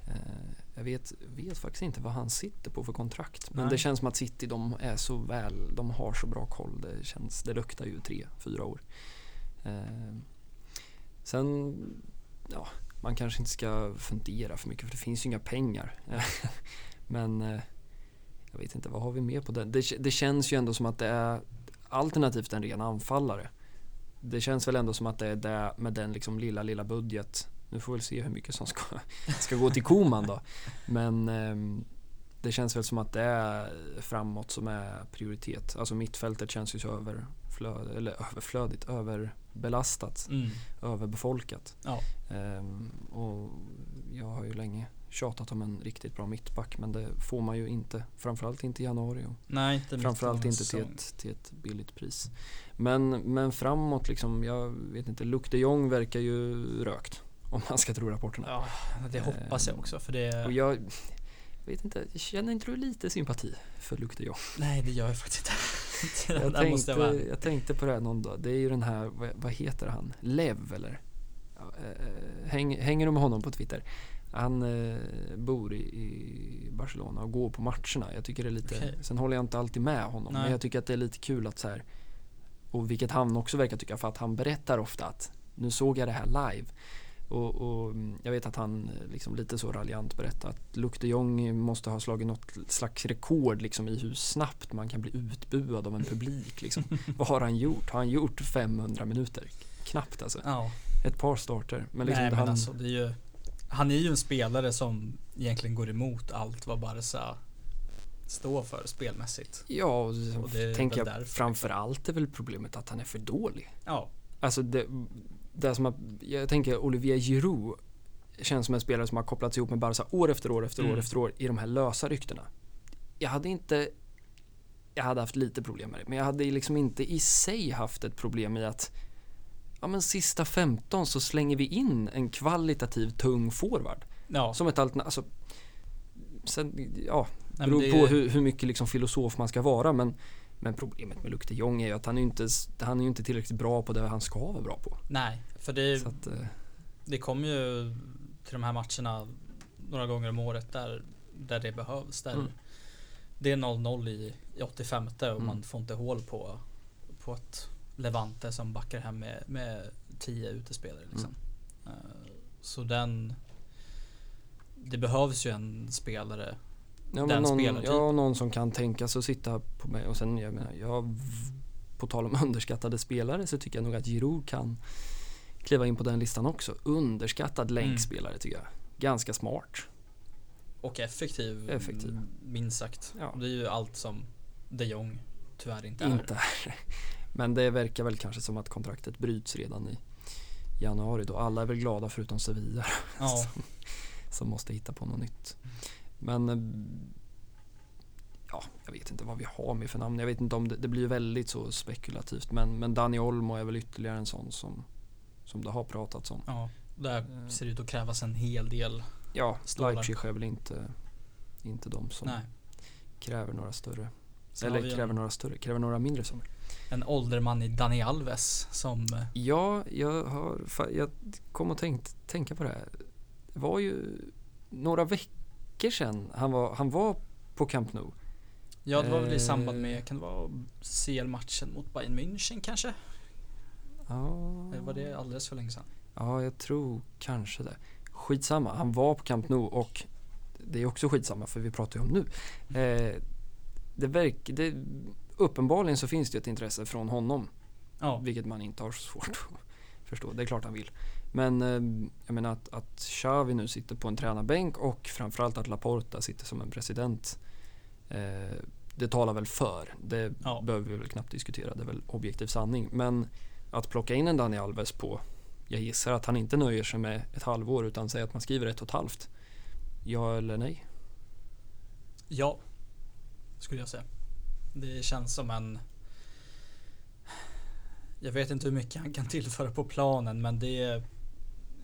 A: Eh, Jag vet, vet faktiskt inte vad han sitter på för kontrakt. Men
B: Nej.
A: det känns som att City de är så väl, de har så bra koll. Det, känns, det luktar ju tre, fyra år. Eh, Sen, ja, man kanske inte ska fundera för mycket för det finns ju inga pengar. Men eh, jag vet inte, vad har vi mer på den? Det, det känns ju ändå som att det är alternativt en ren anfallare. Det känns väl ändå som att det är det med den liksom lilla, lilla budget. Nu får vi väl se hur mycket som ska, ska gå till Koman då. Men ehm, det känns väl som att det är framåt som är prioritet. Alltså mittfältet känns ju så överflöd, eller överflödigt, överbelastat,
B: Mm.
A: överbefolkat.
B: Ja.
A: Ehm, och jag har ju länge tjatat om en riktigt bra mittback men det får man ju inte. Framförallt inte i januari och
B: Nej, inte
A: framförallt inte till ett, till ett billigt pris. Men, men framåt liksom, jag vet inte, Luc de Jong verkar ju rökt. Om man ska tro rapporterna.
B: Ja, det hoppas jag också för det...
A: Och jag vet inte, känner inte du lite sympati för Luc de Jong?
B: Nej, det gör jag faktiskt inte.
A: Jag tänkte, jag tänkte på det här någon dag. Det är ju den här, vad, vad heter han? Lev eller? Eh, häng, hänger du med honom på Twitter? Han eh, bor i, i Barcelona och går på matcherna. Jag tycker det är lite,
B: Okej.
A: sen håller jag inte alltid med honom.
B: Nej.
A: Men jag tycker att det är lite kul att så här, och vilket han också verkar tycka, för att han berättar ofta att nu såg jag det här live. Och, och mm, jag vet att han eh, liksom lite så raljant berättar att Luc de Jong måste ha slagit något slags rekord liksom i hur snabbt man kan bli utbuad av en publik. Liksom. Vad har han gjort? Har han gjort 500 minuter? Knappt alltså.
B: Ja,
A: Ett par starter. Men liksom
B: nej men
A: han,
B: alltså det är ju Han är ju en spelare som egentligen går emot allt vad Barca står för spelmässigt.
A: Ja, och
B: Och det är
A: tänker jag
B: därför,
A: framförallt är väl problemet att han är för dålig.
B: Ja,
A: Alltså det, det som att, jag tänker Olivier Giroud känns som en spelare som har kopplats ihop med Barca år efter år efter år
B: Mm.
A: efter år i de här lösa ryktena. Jag hade inte, jag hade haft lite problem med det, men jag hade liksom inte i sig haft ett problem i att ja men sista 15 så slänger vi in en kvalitativ tung forward
B: ja.
A: som ett alternativ. Alltså, sen, ja,
B: Nej,
A: beror
B: det är
A: på hur, hur mycket liksom filosof man ska vara men men problemet med Luc de Jong är ju att han är inte, han är inte tillräckligt bra på det han ska vara bra på.
B: Nej, för det,
A: att, eh,
B: det kommer ju till de här matcherna några gånger om året där, där det behövs. Där
A: Mm.
B: Det är 0-0 i, i 85 och
A: Mm.
B: man får inte hål på, på ett Levante som backar hem med, med 10 utespelare. Liksom.
A: Mm.
B: Eh, Så den Det behövs ju en spelare
A: Ja,
B: den
A: någon,
B: spelartypen.
A: ja, någon som kan tänka sig att sitta på mig och sen jag menar, jag, på tal om underskattade spelare så tycker jag nog att Giroud kan kliva in på den listan också. Underskattad
B: Mm.
A: länkspelare tycker jag. Ganska smart.
B: och effektiv.
A: Effektiv.
B: Minst sagt.
A: Ja.
B: Det är ju allt som de Jong tyvärr inte är.
A: Inte är. Men det verkar väl kanske som att kontraktet bryts redan i januari då. Alla är väl glada förutom Sevilla
B: Ja,
A: som måste hitta på något nytt. Men eh, ja, jag vet inte vad vi har med för namn. Jag vet inte om det, det blir väldigt så spekulativt. Men, men Dani Olmo är väl ytterligare en sån som, som det har pratats om.
B: ja. Där
A: Eh.
B: ser det ut att krävas en hel del.
A: Ja,
B: Stålar.
A: Leipzig är väl inte, inte de som
B: Nej.
A: kräver några större.
B: Sen
A: eller kräver några större, kräver några mindre summor.
B: En ålderman i Dani Alves som eh,
A: Ja, jag, har, jag kom och tänkt, tänka på det här. Det var ju några veckor sedan han var, han var på Camp Nou.
B: Ja det var väl i
A: Eh.
B: samband med, kan det vara CL-matchen mot Bayern München kanske?
A: Ja,
B: Eller var det alldeles för länge sedan?
A: ja, jag tror kanske det. Skitsamma, han var på Camp Nou och det är också skitsamma för vi pratar ju om nu. Eh, det verk, det, uppenbarligen så finns det ett intresse från honom
B: Ja,
A: Vilket man inte har så svårt att förstå. Det är klart han vill. Men eh, jag menar att, att Xavi nu sitter på en tränarbänk och framförallt att Laporta sitter som en president. Eh, det talar väl för. Det
B: Ja.
A: behöver vi väl knappt diskutera. Det är väl objektiv sanning. Men att plocka in en Dani Alves på, jag gissar att han inte nöjer sig med ett halvår utan säger att man skriver ett och ett halvt. Ja eller nej?
B: ja. Skulle jag säga. Det känns som en Jag vet inte hur mycket han kan tillföra på planen men det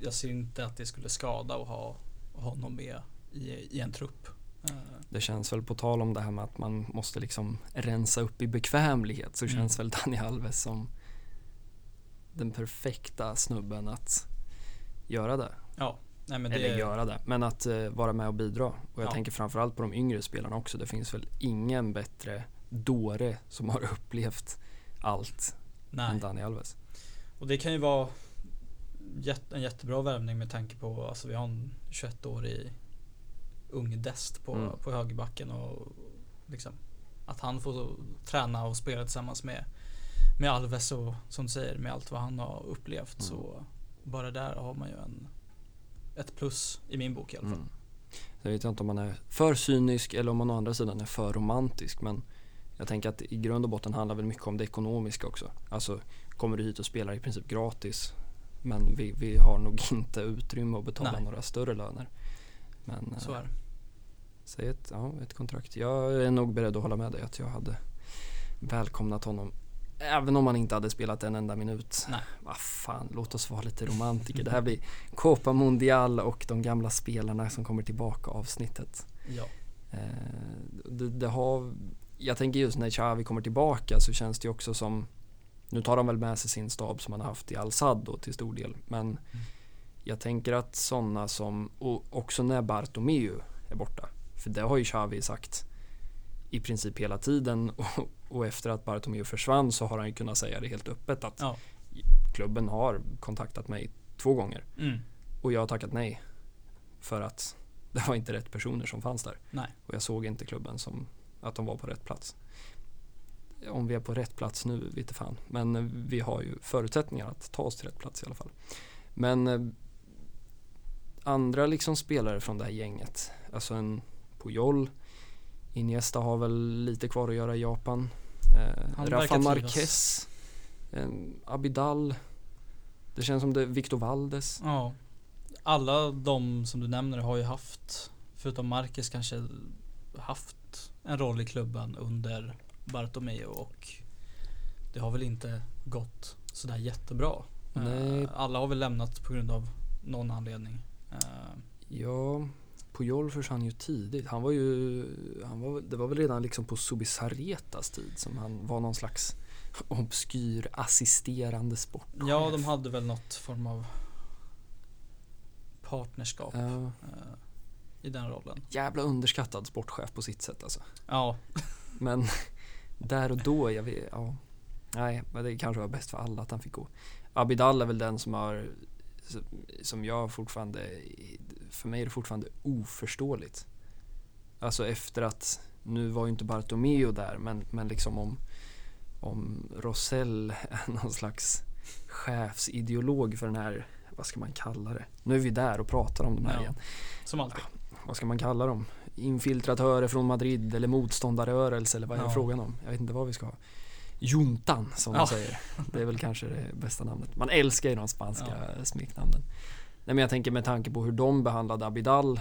B: Jag ser inte att det skulle skada att ha honom med i, i en trupp. Eh,
A: Det känns väl på tal om det här med att man måste liksom rensa upp i bekvämlighet så
B: Mm.
A: känns väl Dani Alves som den perfekta snubben att göra det.
B: Ja, nej men
A: Eller
B: det
A: göra det, men att eh, vara med och bidra. Och jag
B: Ja.
A: tänker framförallt på de yngre spelarna också. Det finns väl ingen bättre dåre som har upplevt allt än
B: Nej.
A: Dani Alves.
B: Och det kan ju vara jätte, en jättebra värvning med tanke på alltså vi har en 21-årig ung dest på,
A: Mm.
B: på högerbacken och liksom att han får träna och spela tillsammans med, med Alves och som du säger med allt vad han har upplevt
A: Mm.
B: så bara där har man ju en ett plus i min bok i alla fall.
A: Mm. Jag vet inte om man är för cynisk eller om man å andra sidan är för romantisk. Men jag tänker att i grund och botten handlar väl mycket om det ekonomiska också. Alltså kommer du hit och spelar i princip gratis men vi, vi har nog inte utrymme att betala
B: Nej.
A: några större löner. Men
B: Så
A: eh,
B: är det.
A: säg ett, ja, ett kontrakt. Jag är nog beredd att hålla med dig att jag hade välkomnat honom. Även om han inte hade spelat en enda minut. Vad fan, låt oss vara lite romantiker. Det här blir Copa Mundial och de gamla spelarna som kommer tillbaka avsnittet.
B: Ja.
A: Eh, det, det har, jag tänker just när Xavi kommer tillbaka så känns det också som Nu tar de väl med sig sin stab som han har haft i Al-Sad då till stor del men Jag tänker att sådana som, och också när Bartomeu är borta För det har ju Xavi sagt I princip hela tiden och, och efter att Bartomeu försvann så har han ju kunnat säga det helt öppet att
B: Ja.
A: Klubben har kontaktat mig två gånger
B: Mm.
A: och jag har tackat nej För att det var inte rätt personer som fanns där
B: Nej.
A: och jag såg inte klubben som att de var på rätt plats. Om vi är på rätt plats nu vete fan. Men eh, vi har ju förutsättningar att ta oss till rätt plats i alla fall. Men eh, andra liksom spelare från det här gänget. Alltså en Puyol. Iniesta har väl lite kvar att göra i Japan. Eh, Rafa. Marquez. Eh, Abidal. Det känns som det. Victor Valdes.
B: Ja. Alla de som du nämner har ju haft, förutom Marcus kanske, haft en roll i klubben under Bartomeu och det har väl inte gått sådär jättebra.
A: Nej.
B: Eh, Alla har väl lämnat på grund av någon anledning. Eh,
A: Ja, Puyol försvann ju tidigt. Han var ju, han var, det var väl redan liksom på Subisaretas tid som han var någon slags obskyr assisterande sportchef.
B: Ja, de hade väl något form av partnerskap
A: Ja,
B: eh, i den rollen.
A: jävla underskattad sportchef på sitt sätt alltså.
B: Ja,
A: Men där och då, jag vet, ja. Nej, men det kanske var bäst för alla att han fick gå. Abidal är väl den som har, som jag fortfarande, för mig är det fortfarande oförståeligt. Alltså efter att, nu var ju inte Bartomeu där, men, men liksom om, om Rosell är någon slags chefsideolog för den här, vad ska man kalla det? Nu är vi där och pratar om de här
B: Ja.
A: igen
B: som alltid.
A: Vad ska man kalla dem? Infiltratörer från Madrid eller motståndarrörelse eller vad är
B: Ja.
A: frågan om? Jag vet inte vad vi ska ha. Juntan som
B: Ja.
A: de säger. Det är väl kanske det bästa namnet. Man älskar ju de spanska smeknamnen. Nej men jag tänker med tanke på hur de behandlade Abidal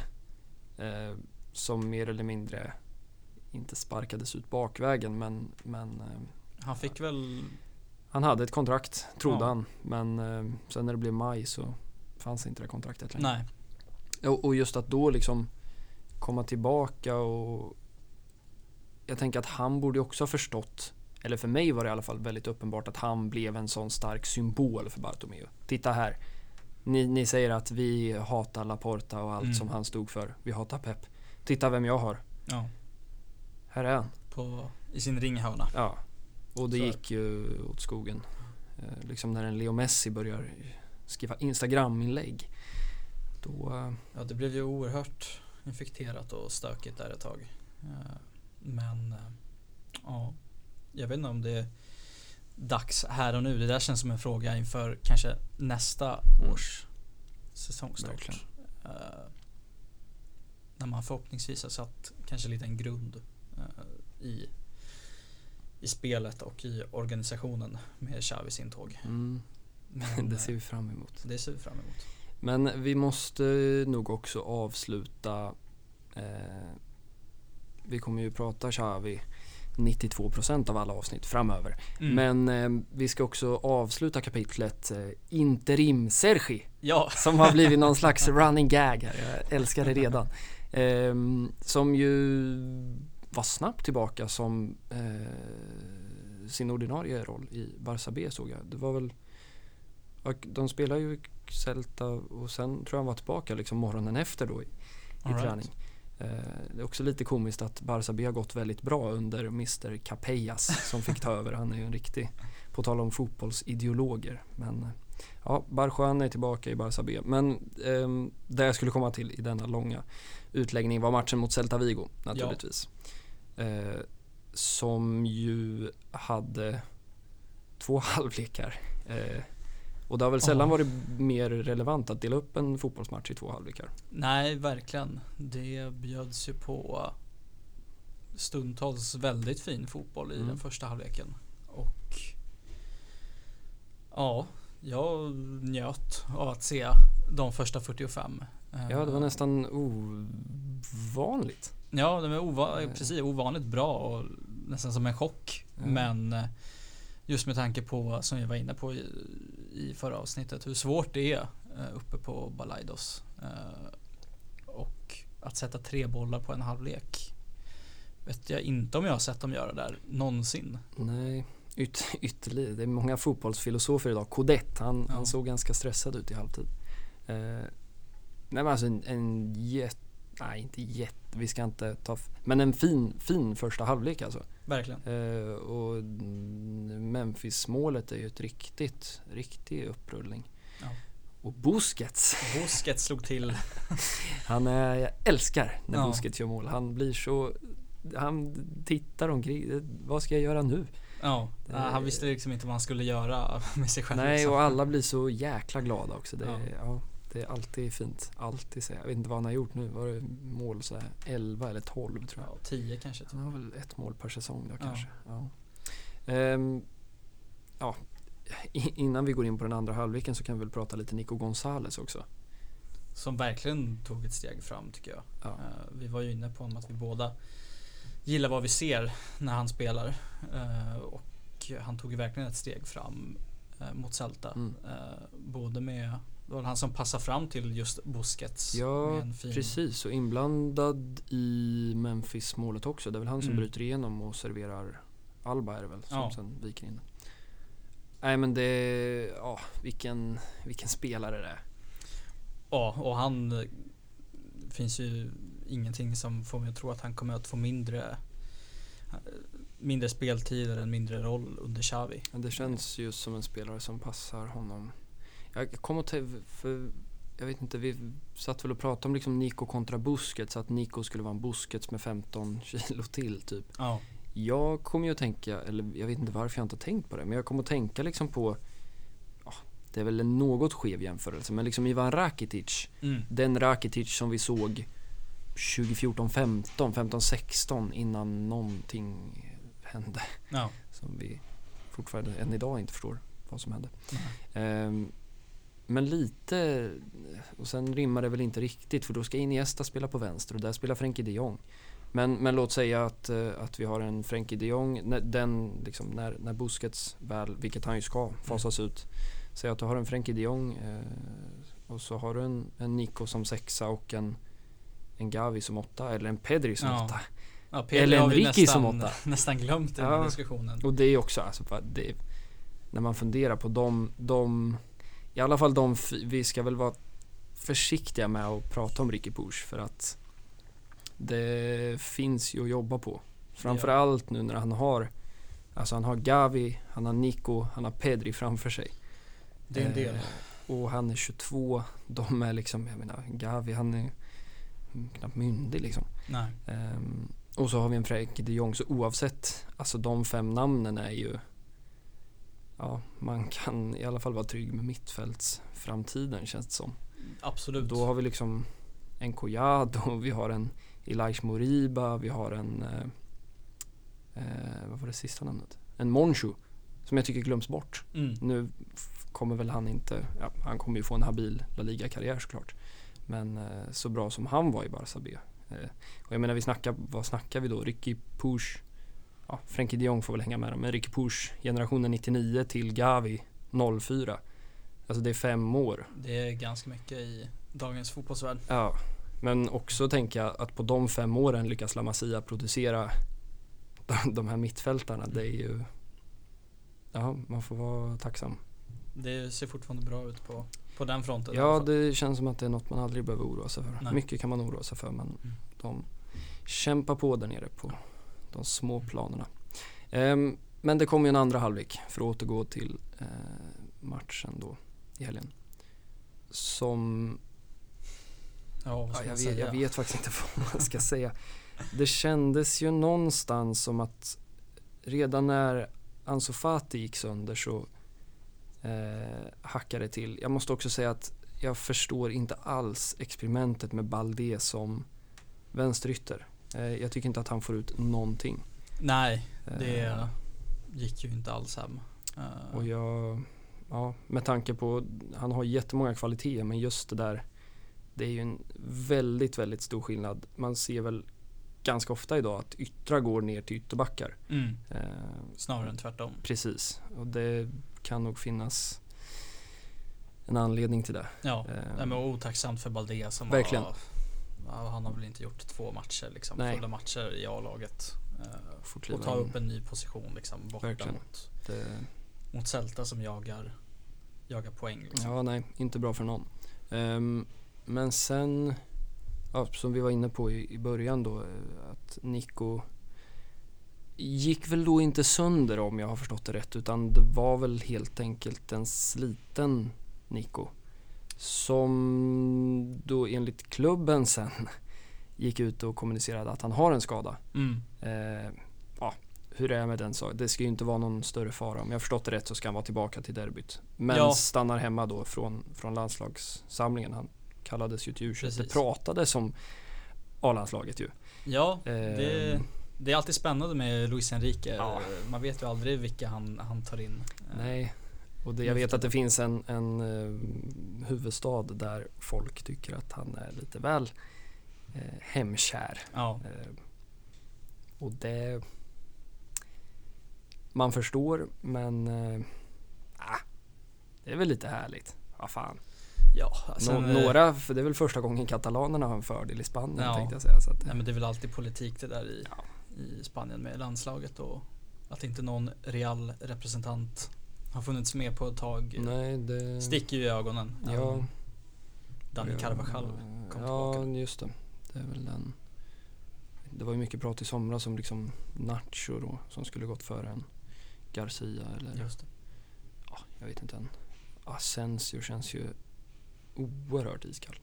A: eh, som mer eller mindre inte sparkades ut bakvägen men, men eh,
B: Han fick väl,
A: han hade ett kontrakt trodde
B: Ja.
A: han. Men eh, sen när det blev maj så fanns inte det kontraktet längre.
B: nej,
A: Och, och just att då liksom komma tillbaka och jag tänker att han borde också ha förstått eller för mig var det i alla fall väldigt uppenbart att han blev en sån stark symbol för Bartomeu. Titta här. Ni, ni säger att vi hatar Laporta och allt
B: Mm.
A: som han stod för. Vi hatar Pep. Titta vem jag har.
B: ja,
A: Här är han.
B: på, i sin ringhörna.
A: Ja. Och det
B: Så.
A: gick ju åt skogen. Eh, liksom när en Leo Messi börjar skriva Instagram-inlägg. Då... Eh,
B: Ja, det blev ju oerhört infekterat och stökigt där ett tag. Eh, Men eh, ja, jag vet inte om det är dags här och nu. Det där känns som en fråga inför kanske nästa
A: Mm.
B: års säsongstart.
A: Verkligen.
B: När man förhoppningsvis har satt kanske lite en grund i, i spelet och i organisationen med Xavis intåg.
A: mm,
B: Men,
A: det ser vi fram emot.
B: det ser vi fram emot.
A: Men vi måste nog också avsluta eh, Vi kommer ju prata Xavi 92% av alla avsnitt framöver.
B: Mm.
A: Men eh, vi ska också avsluta kapitlet eh, Interim Sergi
B: Ja,
A: som har blivit någon slags running gag här. Jag älskar det redan. Ehm, som ju var snabbt tillbaka som eh, sin ordinarie roll i Barça B såg jag. Det var väl de spelar ju i Celta och sen tror jag han var tillbaka liksom morgonen efter då i, i
B: right.
A: träning. Eh, det är också lite komiskt att Barça B har gått väldigt bra under Mr Capellas som fick ta över. Han är ju en riktig, på tal om fotbollsideologer. Men eh, ja, Barjuan är tillbaka i Barça B. Men ehm, det jag skulle komma till i denna långa utläggning var matchen mot Celta Vigo naturligtvis. Eh, som ju hade två halvlekar. Eh, och det har väl sällan
B: Ja.
A: varit mer relevant att dela upp en fotbollsmatch i två halvlekar.
B: Nej, verkligen. Det bjöds ju på stundtals väldigt fin fotboll i
A: Mm.
B: den första halvleken. Och ja, jag njöt av att se de första 45
A: Ja, det var
B: Eh,
A: nästan ovanligt.
B: Ja, de är ova
A: Eh.
B: precis ovanligt bra och nästan som en chock.
A: Ja.
B: Men eh, just med tanke på, som vi var inne på i, förra avsnittet, hur svårt det är eh, uppe på Balaidos. Eh, och att sätta tre bollar på en halvlek vet jag inte om jag har sett dem göra där någonsin.
A: Nej, yt, ytterligare. Det är många fotbollsfilosofer idag. Codet, han,
B: Ja.
A: han såg ganska stressad ut i halvtid. Eh, nej men alltså en, en jätte, nej inte jätte, vi ska inte ta, men en fin, fin första halvlek alltså.
B: Verkligen.
A: Eh, och Memphis-målet är ju ett riktigt, riktig upprullning.
B: Ja.
A: Och Busquets,
B: Busquets slog till.
A: han är, jag älskar när
B: Ja.
A: Busquets gör mål. Han blir så, han tittar omkring, vad ska jag göra nu?
B: Ja,
A: Det-
B: han visste liksom inte vad han skulle göra med sig själv.
A: Nej,
B: liksom.
A: och alla blir så jäkla glada också. Det,
B: Ja.
A: Det är alltid fint. Alltid så. Jag vet inte vad han har gjort nu. Var det mål så här 11 eller 12 tror jag.
B: Ja, tio kanske. Typ.
A: Han har väl ett mål per säsong då
B: Ja.
A: kanske. Ja. Ehm, ja. I- Innan vi går in på den andra halvleken så kan vi väl prata lite Nico Gonzales också.
B: Som verkligen tog ett steg fram tycker jag.
A: Ja.
B: Eh, Vi var ju inne på att vi båda gillar vad vi ser när han spelar. Eh, Och han tog ju verkligen ett steg fram eh, mot Celta.
A: Mm.
B: Både med, det var han som passade fram till just Busquets.
A: Ja,
B: fin,
A: Precis, och inblandad i Memphis-målet också. Det är väl han som
B: Mm.
A: bryter igenom och serverar Alba är det väl som
B: Ja.
A: sen viker in. Nej men det, ja vilken, vilken spelare det är.
B: Ja, och han eh, finns ju ingenting som får mig att tro att han kommer att få mindre eh, mindre speltid eller en mindre roll under Xavi.
A: Det känns just som en spelare som passar honom. Jag kom tänka, för jag vet inte, vi satt väl och pratade om liksom Nico kontra Busquets, att Nico skulle vara en Busquets med 15 kilo till typ.
B: Ja.
A: Jag kommer ju att tänka, eller jag vet inte varför jag inte har tänkt på det, men jag kommer att tänka liksom på, ja, det är väl en något skev jämförelse, men liksom Ivan Rakitic,
B: Mm.
A: den Rakitic som vi såg 2014, 15, 15, 16 innan någonting hände
B: Ja.
A: som vi fortfarande än idag inte förstår vad som hände.
B: Nej.
A: Ehm, men lite, och sen rimmar det väl inte riktigt för då ska Iniesta spela på vänster och där spelar Frenkie de Jong. Men, men låt säga att, eh, att vi har en Frenkie de Jong, när, den, liksom, när, när Busquets väl, vilket han ju ska, fasas ut. Säg att du har en Frenkie de Jong eh, och så har du en, en Nico som sexa och en, en Gavi som åtta eller en Pedri som
B: Ja.
A: åtta.
B: Ja, Pedri
A: Eller
B: har vi
A: Enrique som
B: nästan,
A: åtta.
B: nästan glömt i den
A: Ja.
B: diskussionen.
A: Och det är också, alltså, det, när man funderar på de, de, i alla fall de, vi ska väl vara försiktiga med att prata om Ricky Push för att det finns ju att jobba på. Framförallt nu när han har, alltså han har Gavi, han har Nico, han har Pedri framför sig.
B: Det är en del.
A: Eh, och han är 22, de är liksom, jag menar Gavi han är knappt myndig liksom. Ehm, och så har vi en Frenkie de Jong, så oavsett, alltså de fem namnen är ju Ja, man kan i alla fall vara trygg med mittfältsframtiden känns det som.
B: Absolut.
A: Då har vi liksom en Collado, vi har en Elias Moriba, vi har en eh, eh, Vad var det sista namnet? En Monchu Som jag tycker glöms bort.
B: Mm.
A: Nu kommer väl han inte, ja, han kommer ju få en habil La Liga-karriär såklart. Men eh, så bra som han var i Barça B. Eh, och jag menar vi snackar, vad snackar vi då? Ricky Push, ja Frenkie de Jong får väl hänga med dem, men Ricky Push, generationen 99 till Gavi 04. Alltså det är fem år.
B: Det är ganska mycket i dagens fotbollsvärld.
A: Ja, men också tänka att på de fem åren lyckas La Masia producera de, de här mittfältarna. Det är ju, ja man får vara tacksam.
B: Det ser fortfarande bra ut på, på den fronten.
A: Ja, det känns som att det är något man aldrig behöver oroa sig för.
B: Nej.
A: Mycket kan man oroa sig för men
B: Mm.
A: de kämpar på där nere på de små planerna. Ehm, men det kommer ju en andra halvlek för att återgå till eh, matchen då i helgen. Som,
B: ja,
A: ja, jag, vet, jag vet faktiskt inte vad man ska säga. Det kändes ju någonstans som att redan när Ansu Fati gick sönder så eh, hackade det till. Jag måste också säga att jag förstår inte alls experimentet med Balde som vänsterytter. Eh, jag tycker inte att han får ut någonting.
B: Nej, det
A: Eh,
B: gick ju inte alls hem. Eh,
A: och jag, ja, med tanke på, han har jättemånga kvaliteter men just det där det är ju en väldigt, väldigt stor skillnad. Man ser väl ganska ofta idag att yttrar går ner till ytterbackar.
B: Mm. Snarare än tvärtom.
A: precis, och det kan nog finnas en anledning till det.
B: Ja, Nej, men otacksamt för Balde som
A: Verkligen.
B: Var, han har väl inte gjort två matcher, liksom,
A: Nej.
B: fulla matcher i A-laget. Eh, och ta upp en ny position liksom, borta
A: Verkligen.
B: mot,
A: Det,
B: mot Celta som jagar, jagar poäng. Liksom.
A: Ja, nej, inte bra för någon. Ehm, men sen, ja, som vi var inne på i, i början då, eh, att Nico gick väl då inte sönder om jag har förstått det rätt, utan det var väl helt enkelt en sliten Nico. Som då enligt klubben sen gick ut och kommunicerade att han har en skada.
B: Mm.
A: Eh, ja, hur det är med den saken. Det ska ju inte vara någon större fara. Om jag har förstått det rätt så ska han vara tillbaka till derbyt. Men
B: Ja.
A: stannar hemma då från, från landslagssamlingen. Han kallades ju till u Det pratades om A-landslaget ju.
B: Ja, det,
A: Ehm,
B: det är alltid spännande med Luis Enrique.
A: Ja.
B: Man vet ju aldrig vilka han, han tar in. Eh,
A: nej. Och det, jag vet att det finns en, en eh, huvudstad där folk tycker att han är lite väl eh, hemkär.
B: Ja,
A: Eh, och det... Man förstår, men... Eh, ah, det är väl lite härligt. Vad fan.
B: ja
A: Nå-
B: sen, eh,
A: några, för det är väl första gången katalanerna har en fördel i Spanien
B: Ja.
A: tänkte jag säga. Så att,
B: Nej men det är väl alltid politik det där i,
A: Ja.
B: i Spanien med landslaget och att inte någon real representant har funnits med på ett tag
A: nej, det...
B: sticker ju i ögonen.
A: Ja. Ja,
B: Carvajal kom
A: Ja,
B: tillbaka.
A: just det. Det är väl den. Det var ju mycket prat i somras om liksom Nacho då, som skulle gått före en Garcia eller
B: Just det.
A: ja, jag vet inte än. Asensio känns ju oerhört iskall.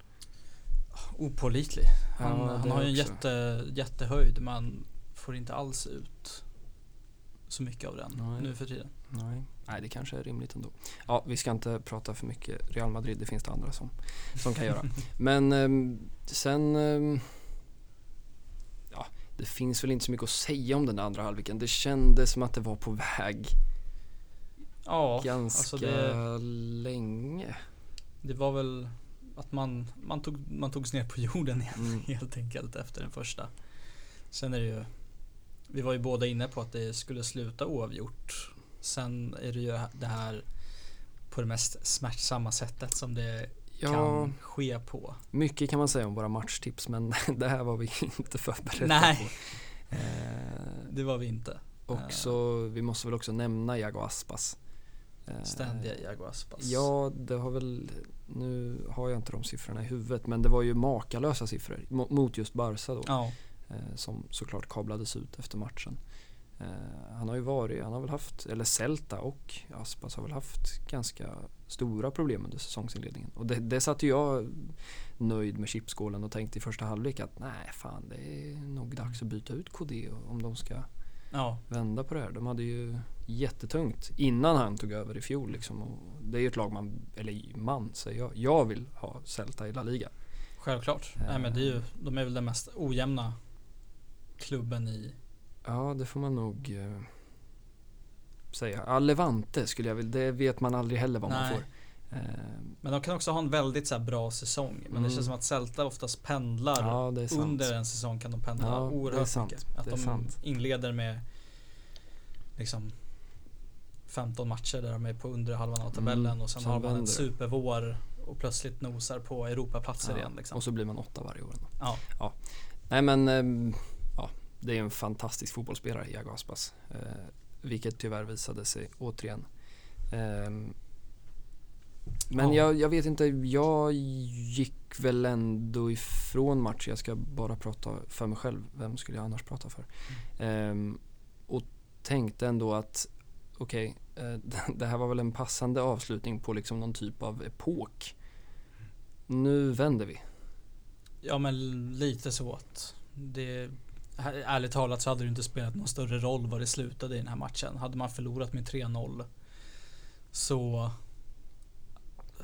B: Opålitlig. Han,
A: Ja,
B: han har ju en jätte, jättehöjd men får inte alls ut så mycket av den
A: Nej.
B: nu för tiden.
A: Nej. Nej, det kanske är rimligt ändå. Ja, vi ska inte prata för mycket Real Madrid, det finns det andra som, som kan göra. Men ehm, sen... ehm, ja, det finns väl inte så mycket att säga om den andra halvleken. Det kändes som att det var på väg
B: Ja,
A: ganska
B: alltså det,
A: länge.
B: det var väl att man, man, tog, man togs ner på jorden igen
A: Mm.
B: helt enkelt efter den första. Sen är det ju, vi var ju båda inne på att det skulle sluta oavgjort. Sen är det ju det här på det mest smärtsamma sättet som det
A: Ja,
B: kan ske på.
A: mycket kan man säga om våra matchtips men det här var vi inte förberedda
B: Nej.
A: på. Eh,
B: Det var vi inte.
A: och så, vi måste väl också nämna Iago Aspas. Eh,
B: Ständiga Iago Aspas.
A: Ja, det har väl, nu har jag inte de siffrorna i huvudet, men det var ju makalösa siffror mo- mot just Barca då.
B: Ja,
A: Eh, som såklart kablades ut efter matchen. Eh, han har ju varit, han har väl haft, eller Celta och Aspas har väl haft ganska stora problem under säsongsinledningen. Och det, det satt ju jag nöjd med chipskålen och tänkte i första halvlek att nej fan det är nog dags att byta ut KD om de ska
B: ja,
A: vända på det här. De hade ju jättetungt innan han tog över i fjol liksom. Och det är ju ett lag man, eller man säger jag, jag vill ha Celta i La Liga.
B: självklart. Nej men det är ju, de är väl den mest ojämna klubben i
A: Ja, det får man nog eh, säga. Ja, Levante skulle jag vilja, det vet man aldrig heller vad man
B: Nej.
A: får. Eh,
B: Men de kan också ha en väldigt så här bra säsong. Men det
A: Mm.
B: känns som att Celta oftast pendlar.
A: ja, det är sant.
B: Under en säsong kan de pendla
A: Ja, det är
B: oerhört
A: sant.
B: mycket. Att
A: Det är
B: de
A: sant.
B: inleder med liksom 15 matcher där de är på undre halvan av tabellen
A: Mm,
B: och sen,
A: sen
B: har man en
A: det.
B: supervår och plötsligt nosar på Europaplatser
A: Ja,
B: igen. Liksom.
A: Och så blir man åtta varje år.
B: Ja.
A: Nej men, ehm, det är en fantastisk fotbollsspelare, Iago Aspas. Eh, vilket tyvärr visade sig återigen. Ehm, men
B: Ja.
A: jag, jag vet inte, jag gick väl ändå ifrån matchen. Jag ska bara prata för mig själv. Vem skulle jag annars prata för? Ehm, och tänkte ändå att okej, eh, det här var väl en passande avslutning på liksom någon typ av epok. Nu vänder vi.
B: ja men lite så att det Ärligt talat så hade det inte spelat någon större roll vad det slutade i den här matchen. Hade man förlorat med 3-0 så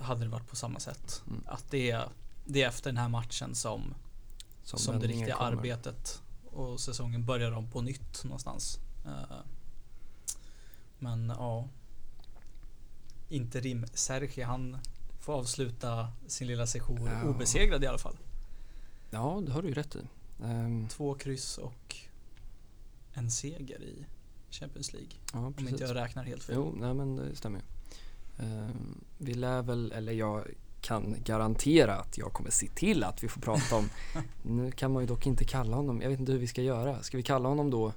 B: hade det varit på samma sätt.
A: Mm.
B: Att det är, det är efter den här matchen som,
A: Som,
B: som, det riktiga
A: kommer.
B: arbetet och säsongen börjar om på nytt någonstans. Eh, Men ja. Interim Sergi han få avsluta sin lilla session
A: Ja.
B: obesegrad i alla fall.
A: Ja, det har du ju rätt i. Ehm,
B: Två kryss och en seger i Champions League.
A: ja,
B: Om inte jag räknar helt fel.
A: Jo, nej men det stämmer ju. Ehm, vi lär väl, eller jag kan garantera att jag kommer se till att vi får prata om, nu kan man ju dock inte kalla honom, jag vet inte hur vi ska göra. Ska vi kalla honom då,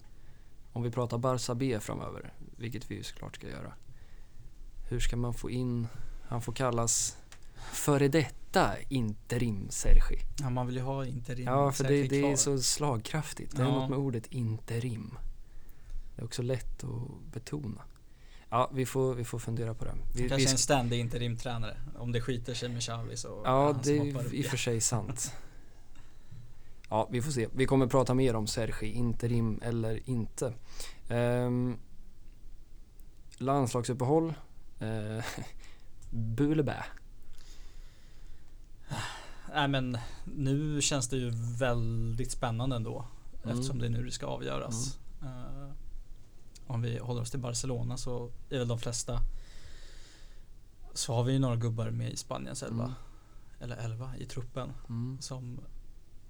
A: om vi pratar Barça B framöver, vilket vi ju såklart ska göra. Hur ska man få in, han får kallas före detta interim Sergi.
B: Ja, man vill ju ha interim
A: Ja, för det, det är så slagkraftigt. Det är
B: Ja.
A: något med ordet interim. Det är också lätt att betona. Ja, vi får, vi får fundera på det. Vi,
B: Kanske
A: vi
B: en ständig interimtränare. Om det skiter sig med Xavi så
A: ja, det är i och för sig sant. Ja, vi får se. Vi kommer prata mer om Sergi, interim eller inte. Um, landslagsuppehåll. Uh, Bulebä.
B: Nej men nu känns det ju väldigt spännande ändå.
A: Mm.
B: Eftersom det är nu det ska avgöras. Eh, om vi håller oss till Barcelona så är väl de flesta så har vi ju några gubbar med i Spaniens elva.
A: Mm.
B: Eller elva i truppen.
A: Mm,
B: Som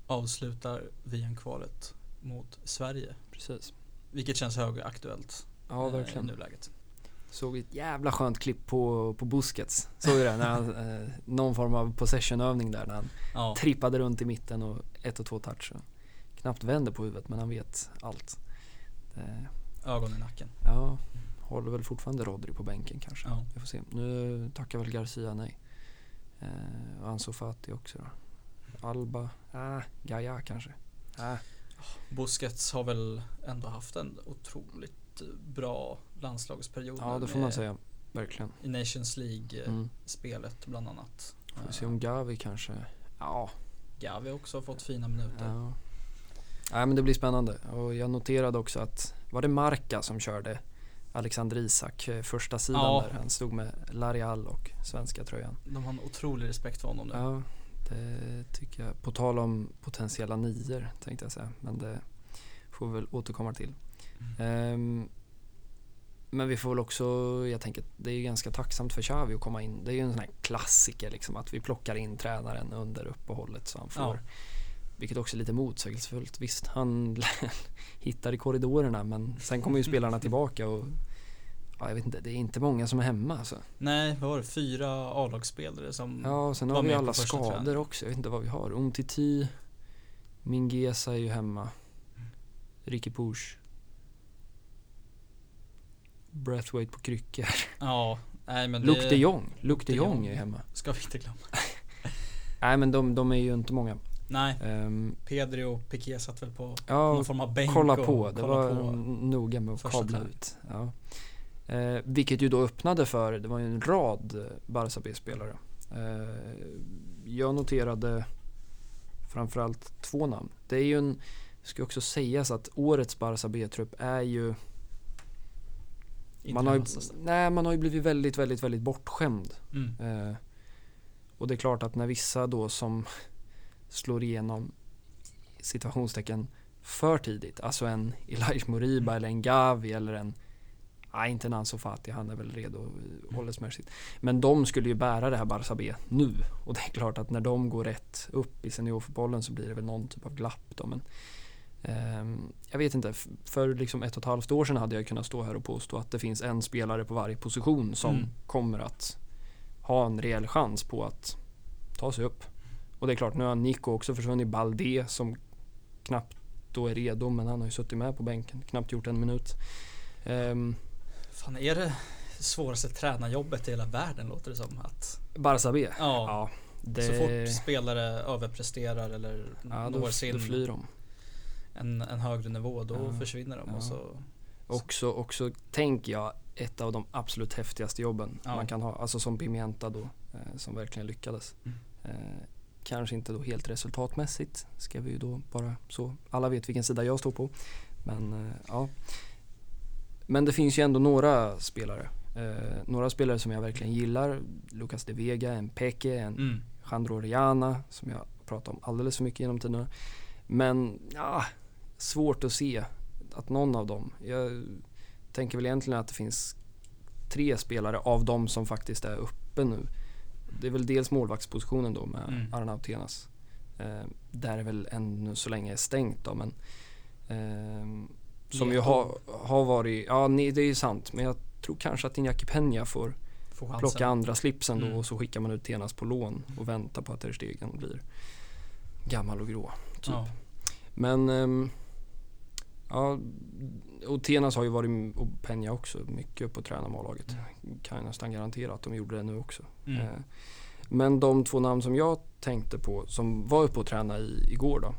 B: avslutar VM-kvalet mot Sverige.
A: precis.
B: Vilket känns högaktuellt
A: Ja,
B: eh,
A: verkligen.
B: i nuläget.
A: Såg ett jävla skönt klipp på, på Busquets. Såg du det? När han, eh, någon form av possessionövning där när han
B: Ja,
A: trippade runt i mitten och ett och två touch. Och knappt vänder på huvudet men han vet allt. Det,
B: ögon i nacken.
A: ja, håller väl fortfarande Rodri på bänken kanske.
B: Ja.
A: Vi får se. Nu tackar väl Garcia nej. Eh, och Ansu Fati också då. Alba, ah, Gaia kanske. Ah,
B: Busquets har väl ändå haft en otroligt bra landslagsperiod.
A: ja, det får man säga. Verkligen.
B: I Nations League-spelet
A: Mm.
B: bland annat.
A: Får vi se om Gavi kanske, ja.
B: Gavi har också fått fina minuter.
A: Ja. Nej men det blir spännande och jag noterade också att var det Marca som körde Alexander Isak eh, första sidan
B: Ja.
A: där han stod med Larial och svenska tröjan.
B: De har en otrolig respekt för honom nu.
A: Ja, det tycker jag. På tal om potentiella nior tänkte jag säga men det får vi väl återkomma till. Ehm, men vi får väl också, jag tänker det är ju ganska tacksamt för Xavi att komma in. Det är ju en sån här klassiker liksom att vi plockar in tränaren under uppehållet så han får
B: Ja.
A: Vilket också är lite motsägelsefullt. Visst, han hittar i korridorerna men sen kommer ju spelarna tillbaka och ja, jag vet inte, det är inte många som är hemma alltså.
B: Nej, vad var det? Fyra A-lagsspelare som...
A: Ja, och sen har vi alla skador
B: träningen.
A: också. Jag vet inte vad vi har. Umtiti, Mingesa är ju hemma. Ricky Push. Breathwaite på kryckor.
B: Ja, nej men
A: Luke
B: det
A: de Jong. Luke de Jong är hemma.
B: ska vi inte glömma.
A: Nej men de, de är ju inte många.
B: Nej,
A: Ehm,
B: Pedri och Piqué satt väl på
A: ja,
B: någon form av bänk
A: kolla på. Det
B: kolla
A: var
B: på.
A: noga med att kabla ut. Ja. Eh, vilket ju då öppnade för, det var ju en rad eh, Barca B-spelare. Eh, jag noterade framförallt två namn. Det är ju en, ska också sägas att årets Barca B-trupp är ju man har ju, nej, man har ju blivit väldigt, väldigt, väldigt bortskämd.
B: Mm.
A: Eh, och det är klart att när vissa då som slår igenom situationstecken för tidigt, alltså en Elijah Moriba eller en Gavi eller en Nej, inte en Ansu Fati, han är väl redo eh, åldersmässigt. Men de skulle ju bära det här Barca B nu. Och det är klart att när de går rätt upp i seniorfotbollen så blir det väl någon typ av glapp då. Men, jag vet inte, för liksom ett och ett halvt år sedan hade jag kunnat stå här och påstå att det finns en spelare på varje position som
B: Mm.
A: kommer att ha en rejäl chans på att ta sig upp. Och det är klart, nu har Nico också försvunnit. Balde som knappt då är redo, men han har ju suttit med på bänken, knappt gjort en minut. Ehm,
B: Fan, är det svåraste tränarjobbet i hela världen låter det som? Att,
A: Barca B?
B: ja,
A: Ja, det,
B: så fort spelare överpresterar eller
A: ja,
B: når sin
A: då flyr de.
B: En, en högre nivå då
A: Ja,
B: försvinner de och så
A: Också, också tänker jag, ett av de absolut häftigaste jobben
B: Ja.
A: man kan ha. Alltså som Pimienta då, eh, som verkligen lyckades.
B: Mm.
A: Eh, kanske inte då helt resultatmässigt, ska vi ju då bara så. Alla vet vilken sida jag står på. Men eh, ja. Men det finns ju ändå några spelare. Eh, några spelare som jag verkligen gillar. Lucas de Vega, en Peke, en
B: mm.
A: Jandro Oriana som jag pratat om alldeles för mycket genom tiderna. Men ja, svårt att se att någon av dem. Jag tänker väl egentligen att det finns tre spelare av dem som faktiskt är uppe nu. Det är väl dels målvaktspositionen då med
B: Mm.
A: Arnautenas. Eh, där är väl ännu så länge är stängt då men ehm, som ju har, har varit, ja nej, det är ju sant men jag tror kanske att Iñaki Peña får
B: Får
A: plocka andra slipsen då
B: Mm.
A: och så skickar man ut Tenas på lån och väntar på att Ter Stegen blir gammal och grå. Typ.
B: Ja.
A: Men ehm, ja, och Tenas har ju varit, och Peña också, mycket upp på tränarmålaget. Kan jag nästan garantera att de gjorde det nu också.
B: Mm.
A: Eh, Men de två namn som jag tänkte på som var uppe och tränade i, igår då.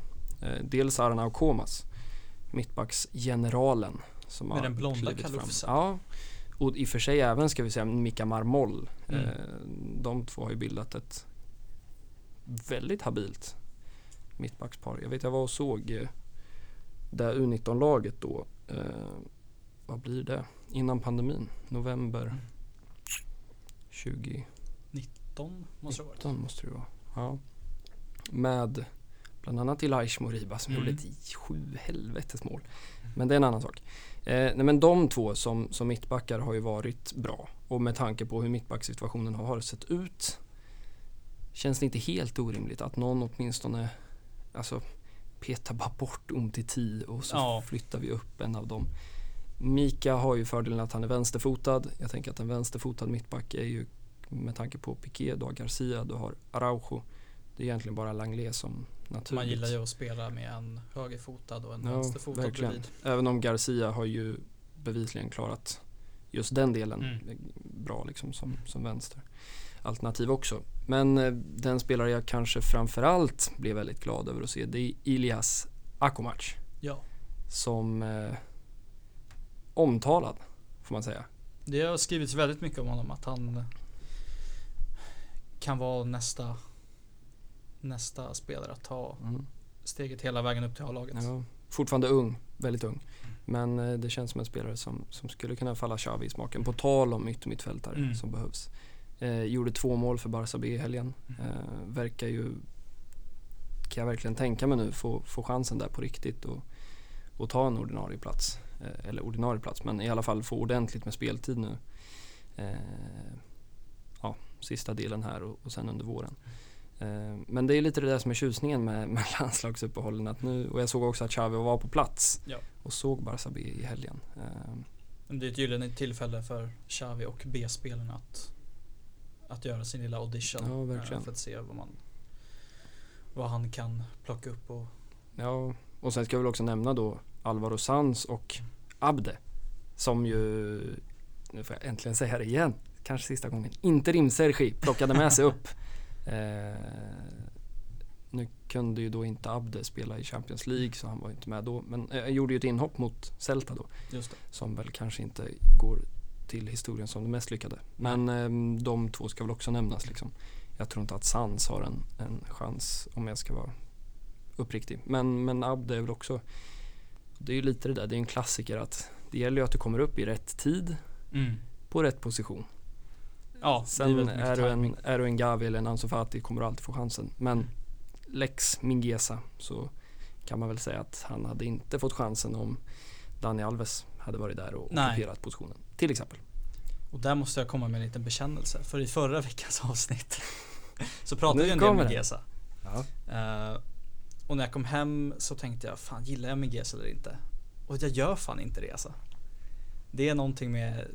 A: Eh, dels Arnau Komas, mittbacksgeneralen. Som
B: Med
A: har
B: den blonda kalufsen.
A: Ja, och i och för sig även ska vi säga Mika Marmoll.
B: Mm.
A: Eh, de två har ju bildat ett väldigt habilt mittbackspar. Jag vet jag var och såg det U19-laget då. Eh, vad blir det? Innan pandemin, november 20
B: 19 måste det ha varit.
A: 19 måste det vara. Ja. Med bland annat Elias Moriba som
B: Mm.
A: gjorde ett sju helvetes mål. Men det är en annan sak. Eh, nej men de två som, som mittbackar har ju varit bra. Och med tanke på hur mittbacksituationen har sett ut känns det inte helt orimligt att någon åtminstone alltså, petar bara bort Umtiti och så
B: Ja.
A: flyttar vi upp en av dem. Mika har ju fördelen att han är vänsterfotad. Jag tänker att en vänsterfotad mittback är ju med tanke på Piqué, du har Garcia, du har Araujo. Det är egentligen bara Langlais som naturligt.
B: Man gillar ju att spela med en högerfotad och en
A: Ja,
B: vänsterfotad
A: verkligen.
B: bredvid.
A: Även om Garcia har ju bevisligen klarat just den delen
B: Mm.
A: bra liksom som, som vänster alternativ också. Men eh, den spelare jag kanske framförallt blev väldigt glad över att se det är Ilias Akomac
B: Ja.
A: som eh, omtalad får man säga.
B: Det har skrivits väldigt mycket om honom att han kan vara nästa nästa spelare att ta
A: Mm.
B: steget hela vägen upp till A-laget.
A: Ja, fortfarande ung, väldigt ung. Men eh, det känns som en spelare som, som skulle kunna falla Xavi i smaken. På tal om yttermittfältare
B: Mm.
A: som behövs. Eh, gjorde två mål för Barca B i helgen.
B: Mm.
A: Eh, verkar ju, kan jag verkligen tänka mig nu, få, få chansen där på riktigt och, och ta en ordinarie plats. Eh, eller ordinarie plats, men i alla fall få ordentligt med speltid nu. Eh, ja, sista delen här och, och sen under våren. Eh, Men det är lite det där som är tjusningen med, med landslagsuppehållen. Att nu, och jag såg också att Xavi var på plats
B: Ja.
A: och såg Barca B i helgen. Eh,
B: Det är ett gyllene tillfälle för Xavi och B-spelarna att, att göra sin lilla audition.
A: Ja,
B: eh,
A: verkligen.
B: För att se vad, man, vad han kan plocka upp och
A: Ja, och sen ska jag väl också nämna då Alvaro Sanz och Abde. Som ju, nu får jag äntligen säga det igen, kanske sista gången, inte Rimsergi plockade med sig upp. Eh, nu kunde ju då inte Abde spela i Champions League så han var inte med då. Men eh, gjorde ju ett inhopp mot Celta då.
B: just det.
A: Som väl kanske inte går till historien som det mest lyckade. Men eh, de två ska väl också nämnas liksom. Jag tror inte att Sans har en, en chans om jag ska vara uppriktig. Men, men Abde är väl också, det är ju lite det där, det är en klassiker att det gäller ju att du kommer upp i rätt tid
B: Mm.
A: på rätt position.
B: Ja, är
A: Sen
B: mycket
A: är du, en, är du en Gavi eller en Ansu Fati kommer du alltid få chansen. Men Lex Mingesa så kan man väl säga att han hade inte fått chansen om Dani Alves hade varit där och
B: Nej.
A: ockuperat positionen. Till exempel.
B: Och där måste jag komma med en liten bekännelse. För i förra veckans avsnitt så pratade vi en del med. Gesa.
A: Ja.
B: Eh, och när jag kom hem så tänkte jag, fan gillar jag Miguez eller inte? Och jag gör fan inte det alltså. Det är någonting med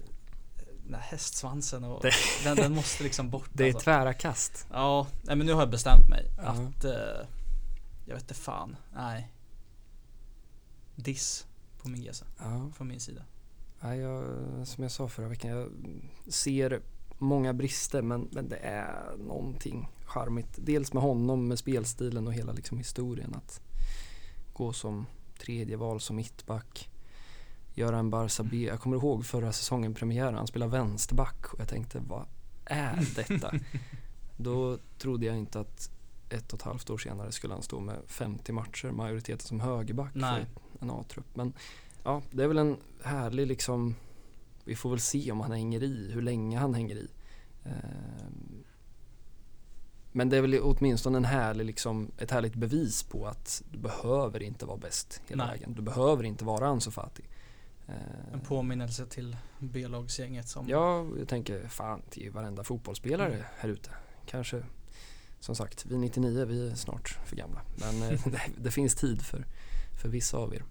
B: den här hästsvansen och den, den måste liksom bort
A: Det är
B: alltså.
A: tvära kast.
B: Ja, nej men nu har jag bestämt mig
A: Ja.
B: att eh, jag vet inte fan, nej. Diss på Migueza
A: Ja.
B: från min sida.
A: Ja, jag, som jag sa förra veckan, jag ser många brister men, men det är någonting charmigt. Dels med honom, med spelstilen och hela liksom historien. Att gå som tredje val som mittback. Göra en Barca B. Jag kommer ihåg förra säsongen premiären, han spelade vänsterback och jag tänkte vad är detta? Då trodde jag inte att ett och ett halvt år senare skulle han stå med 50 matcher, majoriteten som högerback
B: Nej.
A: för en A-trupp. Men ja, det är väl en härlig liksom, vi får väl se om han hänger i, hur länge han hänger i. Ehm, Men det är väl åtminstone en härlig, liksom, ett härligt bevis på att du behöver inte vara bäst hela
B: Nej.
A: vägen. Du behöver inte vara Ansu Fati.
B: En
A: Ehm,
B: påminnelse till B-lagsgänget som
A: Ja, jag tänker fan till varenda fotbollsspelare
B: Mm.
A: här ute. kanske som sagt, vi 99, vi är snart för gamla. Men eh, det, det, finns tid för, för vissa av er.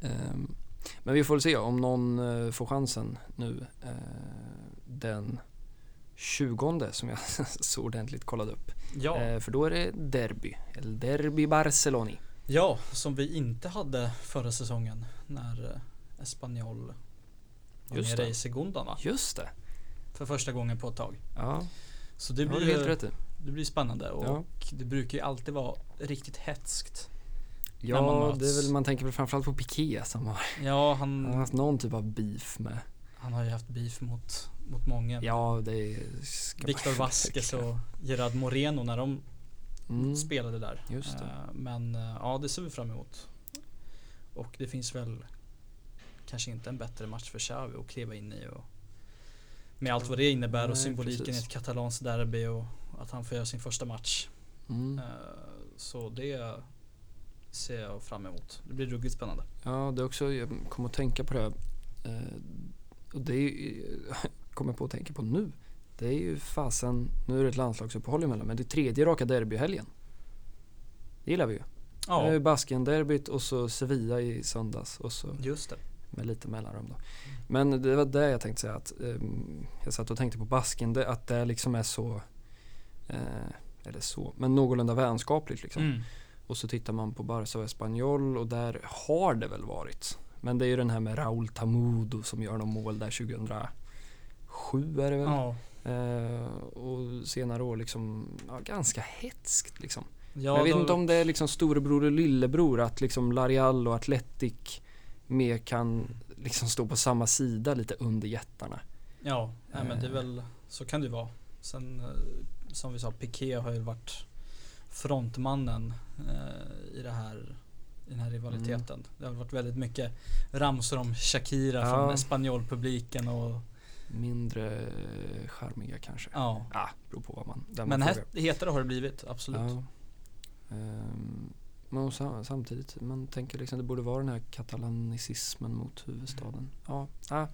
A: Um, men vi får väl se om någon uh, får chansen nu uh, den 20 som jag så ordentligt kollade upp.
B: Ja.
A: Uh, för då är det derby, El Derby Barceloni.
B: Ja, som vi inte hade förra säsongen när Espanyol var
A: Just
B: nere
A: det.
B: i Segundan va?
A: Just det.
B: För första gången på ett tag.
A: Ja,
B: Så det
A: det
B: blir,
A: rätt i.
B: det blir spännande och
A: Ja.
B: det brukar ju alltid vara riktigt hetskt.
A: Ja,
B: man
A: det är väl, man tänker väl framförallt på Piqué som har,
B: Ja,
A: han har
B: han,
A: haft någon typ av beef med.
B: han har ju haft beef mot, mot många.
A: Ja, det ska
B: Viktor Vasquez och Gerard Moreno när de
A: Mm,
B: spelade där.
A: just det.
B: Eh, Men eh, ja, det ser vi fram emot. Och det finns väl kanske inte en bättre match för Xavi att kliva in i och med allt vad det innebär och
A: Nej,
B: symboliken
A: precis.
B: i ett katalanskt derby och att han får göra sin första match.
A: Mm.
B: Eh, Så det ser jag fram emot. Det blir ruggigt spännande.
A: Ja, det är också, jag kom att tänka på det här. Eh, och det är kommer jag på att tänka på nu. Det är ju fasen, nu är det ett landslagsuppehåll emellan, men det är tredje raka derbyhelgen. Det gillar vi ju. Ja. Det är Basken-derbyt och så Sevilla i söndags och så
B: just det.
A: med lite mellanrum då. Men det var det jag tänkte säga att ehm, jag satt och tänkte på Basken, det, att det liksom är så, eh, eller så, men någorlunda vänskapligt liksom.
B: Mm.
A: Och så tittar man på Barca och Espanyol och där har det väl varit. Men det är ju den här med Raúl Tamudo som gör någon mål där 2007 är det väl.
B: Ja.
A: Eh, och senare år liksom, ja, ganska hetskt liksom.
B: Ja,
A: jag vet
B: då-
A: inte om det är liksom storebror och lillebror att liksom Larial och Atletic mer kan liksom stå på samma sida lite under jättarna.
B: Ja, nej, men det är
A: Eh.
B: väl så kan det vara. Sen eh, som vi sa, Piqué har ju varit frontmannen i det här i den här rivaliteten. Det har varit väldigt mycket ramsor om Shakira
A: Ja.
B: från Spanjolpubliken och
A: Mindre eh, charmiga kanske.
B: ja.
A: Ja, beror på vad man, där
B: Men
A: man
B: hetare har det blivit, absolut.
A: Ja. Ehm, men sam- samtidigt, man tänker liksom det borde vara den här katalanicismen mot huvudstaden. Ja, ja.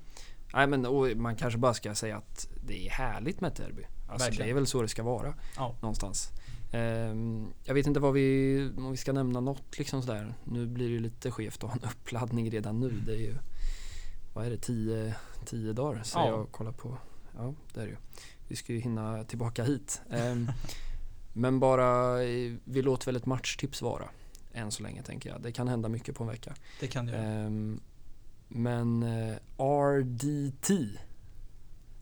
A: Nej men och man kanske bara ska säga att det är härligt med ett derby. Alltså
B: Verkligen.
A: det är väl så det ska vara
B: Ja.
A: någonstans. Ehm, jag vet inte vad vi, om vi ska nämna något liksom sådär. Nu blir det ju lite skevt att ha en uppladdning redan nu. Det är ju, vad är det, tio, tio dagar så
B: Ja.
A: jag kollar på. Ja, det är det ju. Vi ska ju hinna tillbaka hit. Ehm, men bara, eh, vi låter väl ett matchtips vara. Än så länge tänker jag. Det kan hända mycket på en vecka.
B: Det kan det göra.
A: Ehm, men eh, RDT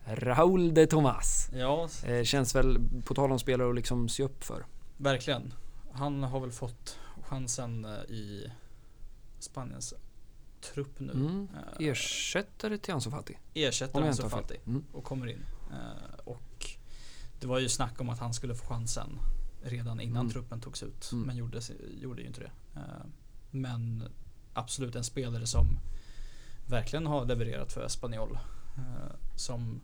A: Raúl de Tomas
B: Ja,
A: eh, Känns väl, på tal om spelare att liksom se upp för.
B: verkligen. Han har väl fått chansen eh, i Spaniens trupp nu.
A: Mm.
B: Eh,
A: Ersättare till Ansu Fati.
B: ersätter
A: Om jag
B: Ansu. Fati
A: Mm.
B: och kommer in. Och det var ju snack om att han skulle få chansen redan innan
A: Mm.
B: truppen togs ut.
A: Mm.
B: Men gjorde, gjorde ju inte det. Men absolut en spelare som verkligen har levererat för Espanyol. Som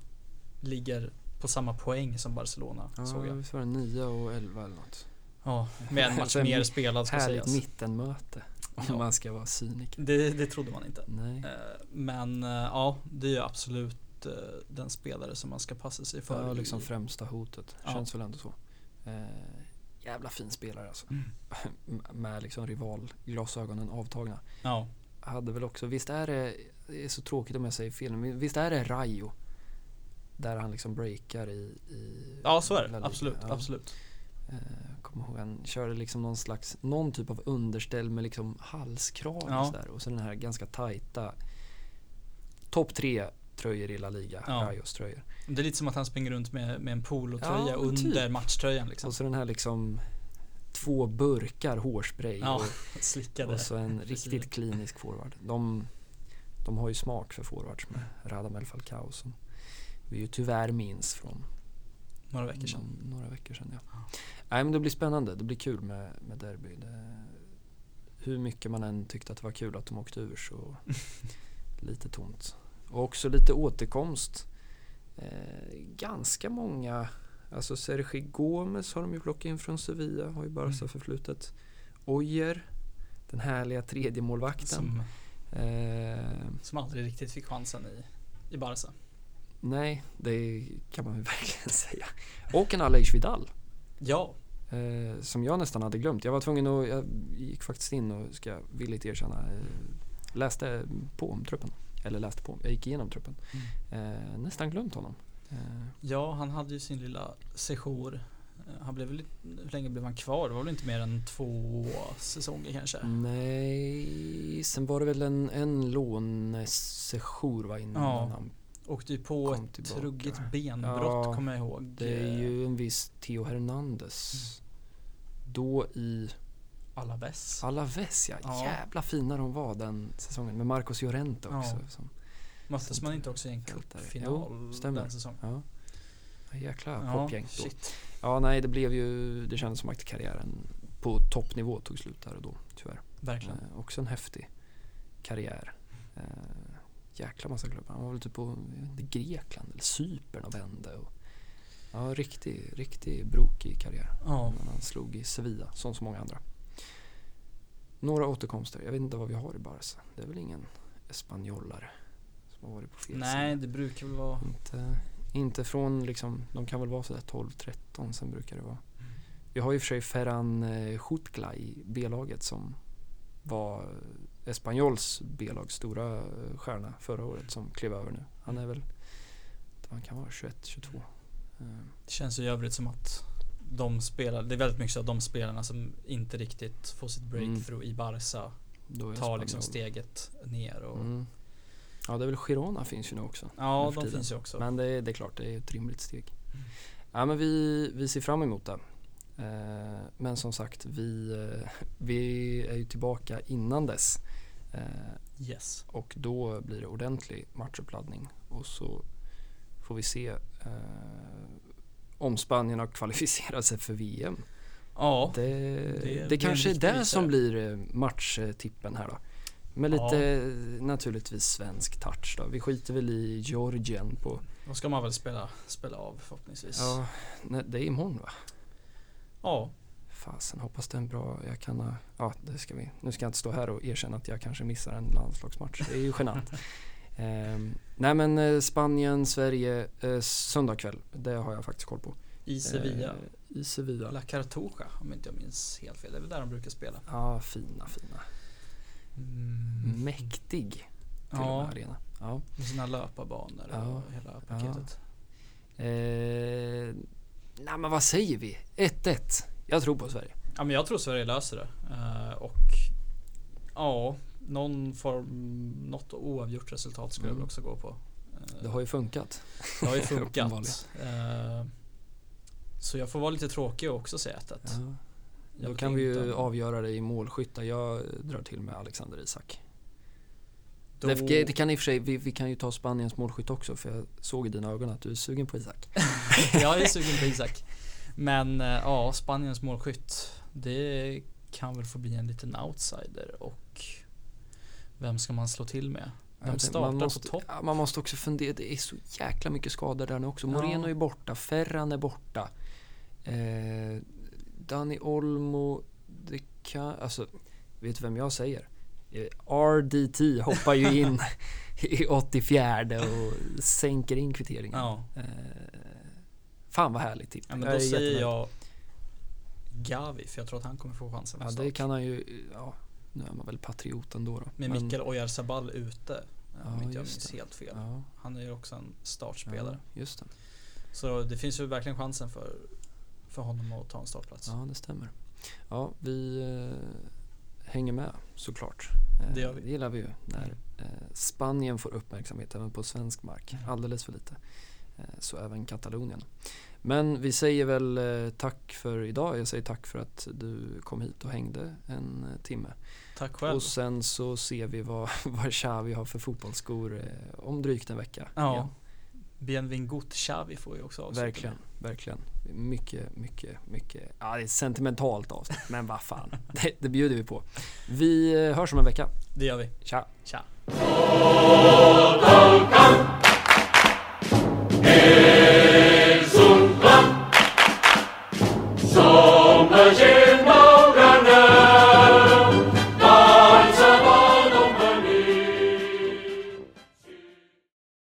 B: ligger på samma poäng som Barcelona såg
A: Ja,
B: jag.
A: visst var det 9 och 11 eller något.
B: Ja, med en match mer spelad ska
A: Härligt
B: sägas.
A: mittenmöte. Om
B: Ja.
A: man ska vara cyniker.
B: Det, det trodde man inte.
A: Nej.
B: Eh, Men eh, ja, det är ju absolut eh, den spelare som man ska passa sig för.
A: Ja, liksom främsta hotet.
B: Ja.
A: Känns väl ändå så. Jävla fin spelare alltså.
B: Mm.
A: Med liksom rivalglasögonen avtagna.
B: Ja,
A: hade väl också, visst är det, det är så tråkigt om jag säger fel, men visst är det Rayo? Där han liksom breakar i, i
B: ja så är det. Absolut,
A: Ja.
B: absolut.
A: Eh, kommer ihåg han körde liksom någon slags, någon typ av underställ med liksom halskrage
B: Ja.
A: och sådär. Och så den här ganska tajta topp tre tröjor i La Liga,
B: Ja.
A: Tröjor.
B: Det är lite som att han springer runt med, med en polotröja
A: Ja,
B: under
A: typ.
B: matchtröjan liksom.
A: Och så den här liksom två burkar hårspray
B: Ja,
A: och,
B: slickade.
A: och så en riktigt klinisk forward. De, de har ju smak för forwards med Radamel Falcao som vi ju tyvärr minns från
B: Några veckor sedan.
A: någon- några veckor sedan. Ja. Nej men det blir spännande, det blir kul med, med derby. Det, hur mycket man än tyckte att det var kul att de åkte ur så lite tomt. Och också lite återkomst. Eh, ganska många, alltså Sergi Gomes har de ju plockat in från Sevilla, har ju Barca
B: Mm.
A: förflutet. Ojer, den härliga tredje målvakten.
B: Som,
A: Eh,
B: som aldrig riktigt fick chansen i, i Barca.
A: Nej, det kan man verkligen säga. Och en Aleix Vidal.
B: Ja,
A: Eh, som jag nästan hade glömt. Jag var tvungen att, jag gick faktiskt in och ska villigt erkänna, eh, läste på om truppen. Eller läste på, jag gick igenom truppen. Eh, nästan glömt honom. Eh,
B: ja han hade ju sin lilla sejour. Eh, Han blev väl, hur länge blev han kvar? Det var väl inte mer än två säsonger kanske?
A: Mm. nej, sen var det väl en, en lånesession va innan
B: Ja.
A: han
B: Åkte ju på
A: Kom
B: ett
A: tillbaka.
B: truggigt benbrott
A: Ja,
B: kommer jag ihåg.
A: Det är ju en viss Theo Hernandez. Då i
B: Alaves.
A: Alaves ja.
B: Ja.
A: Jävla fina de var den säsongen. Med Marcos Llorente också.
B: Ja.
A: Som,
B: Möttes man inte också i en cupfinal den säsongen?
A: ja. Ja, Jäkla
B: Ja,
A: popgäng då.
B: shit.
A: Ja, nej, det blev ju, det kändes som att karriären på toppnivå tog slut där och då, tyvärr.
B: Verkligen.
A: Eh, också en häftig karriär. Eh, jäkla massa klubbar. Han var väl typ på Grekland eller Cypern och vände. Och, ja, riktig, riktig brokig karriär.
B: Ja.
A: Men han slog i Sevilla, som så många andra. Några återkomster. Jag vet inte vad vi har i Barca. Det är väl ingen espanjolare som har varit på fel
B: Nej,
A: sida.
B: det brukar väl vara...
A: Inte, inte från liksom, de kan väl vara sådär 12-13, sen brukar det vara. Vi har ju för sig Ferran eh, Jutgla i B-laget som var eh, Espanyols B-lags stora eh, stjärna förra året som klev över nu. Han är väl, han kan vara 21-22. Eh,
B: Det känns ju i övrigt som att de spelar, det är väldigt mycket så att de spelarna som inte riktigt får sitt breakthrough i Barca tar liksom steget ner och
A: Mm. Ja, det är väl Girona finns ju nu också.
B: Ja, de finns ju också.
A: Men det är, det är klart, det är ett rimligt steg.
B: Mm.
A: Ja, men vi, vi ser fram emot det. Eh, men som sagt, vi, vi är ju tillbaka innan dess. Eh,
B: Yes.
A: och då blir det ordentlig matchuppladdning. Och så får vi se eh, om Spanien har kvalificerat sig för VM.
B: Ja,
A: Det,
B: det
A: det, kanske är det som blir eh, matchtippen här då. Med
B: Ja.
A: lite eh, naturligtvis svensk touch då. Vi skiter väl i Georgien på,
B: då ska man väl spela, spela av förhoppningsvis.
A: ja, nej, det är imorgon va?
B: Ja,
A: Fasen, hoppas det är en bra, jag kan ha, ja det ska vi, nu ska jag inte stå här och erkänna att jag kanske missar en landslagsmatch, det är ju genant. Ehm, nej men eh, Spanien, Sverige, eh, söndag kväll, det har jag faktiskt koll på.
B: i Sevilla.
A: Eh, I Sevilla.
B: La Cartuja om inte jag minns helt fel. Det är väl där de brukar spela.
A: Ja, fina, fina.
B: Mm.
A: Mäktig till och
B: Ja,
A: med arena. Ja.
B: med sina löparbanor
A: Ja.
B: och hela paketet.
A: Eh, nej men vad säger vi? 1-1. Jag tror på Sverige.
B: Ja men jag tror Sverige löser det. Eh, och ja, någon form, något oavgjort resultat skulle jag
A: Mm.
B: väl också gå på. Eh,
A: Det har ju funkat.
B: det har ju funkat. Eh, så jag får vara lite tråkig och också säga 1
A: Ja. Då kan vi ju avgöra det i målskyttar. Jag drar till med Alexander Isak.
B: Då,
A: Det, det kan i och för sig, vi, vi kan ju ta Spaniens målskytt också för jag såg i dina ögon att du är sugen på Isak.
B: jag är sugen på Isak. Men eh, ja, Spaniens målskytt. Det kan väl få bli en liten outsider och vem ska man slå till med?
A: Inte,
B: startar
A: man måste,
B: på topp.
A: Ja, man måste också fundera, det är så jäkla mycket skador där nu också.
B: Ja.
A: Moreno är borta, Ferran är borta. Eh, Dani Olmo, det kan, alltså, vet du vem jag säger? Eh, RDT hoppar ju in i 84 och sänker in kvitteringen.
B: Ja,
A: Eh, fan vad härligt tipp.
B: ja men
A: Jag
B: då
A: är
B: säger jag Gavi för jag tror att han kommer få chansen
A: Ja det kan han ju, ja nu är man väl patriot ändå då.
B: Med
A: Men-
B: Mikael Oyarzabal ute.
A: Ja,
B: Om inte jag minns
A: det.
B: helt fel.
A: Ja,
B: Han är ju också en startspelare.
A: ja, just det.
B: Så det finns ju verkligen chansen för, för honom att ta en startplats.
A: Ja, det stämmer. Ja, vi eh, hänger med såklart. Eh,
B: Det gör vi.
A: Det gillar vi ju när eh, Spanien får uppmärksamhet även på svensk mark.
B: Mm.
A: Alldeles för lite. Eh, så även Katalonien. Men vi säger väl eh, tack för idag. Jag säger tack för att du kom hit och hängde en eh, timme.
B: Tack själv.
A: Och sen så ser vi vad, vad Xavi har för fotbollsskor om drygt en vecka.
B: ja.
A: igen.
B: Bienvengut Xavi får ju också avsluta
A: Verkligen,
B: med.
A: verkligen. Mycket, mycket, mycket. Ja, det är ett sentimentalt avsnitt, men vad fan. Det, det bjuder vi på. Vi hörs om en vecka.
B: Det gör vi.
A: Tja!
B: Tja.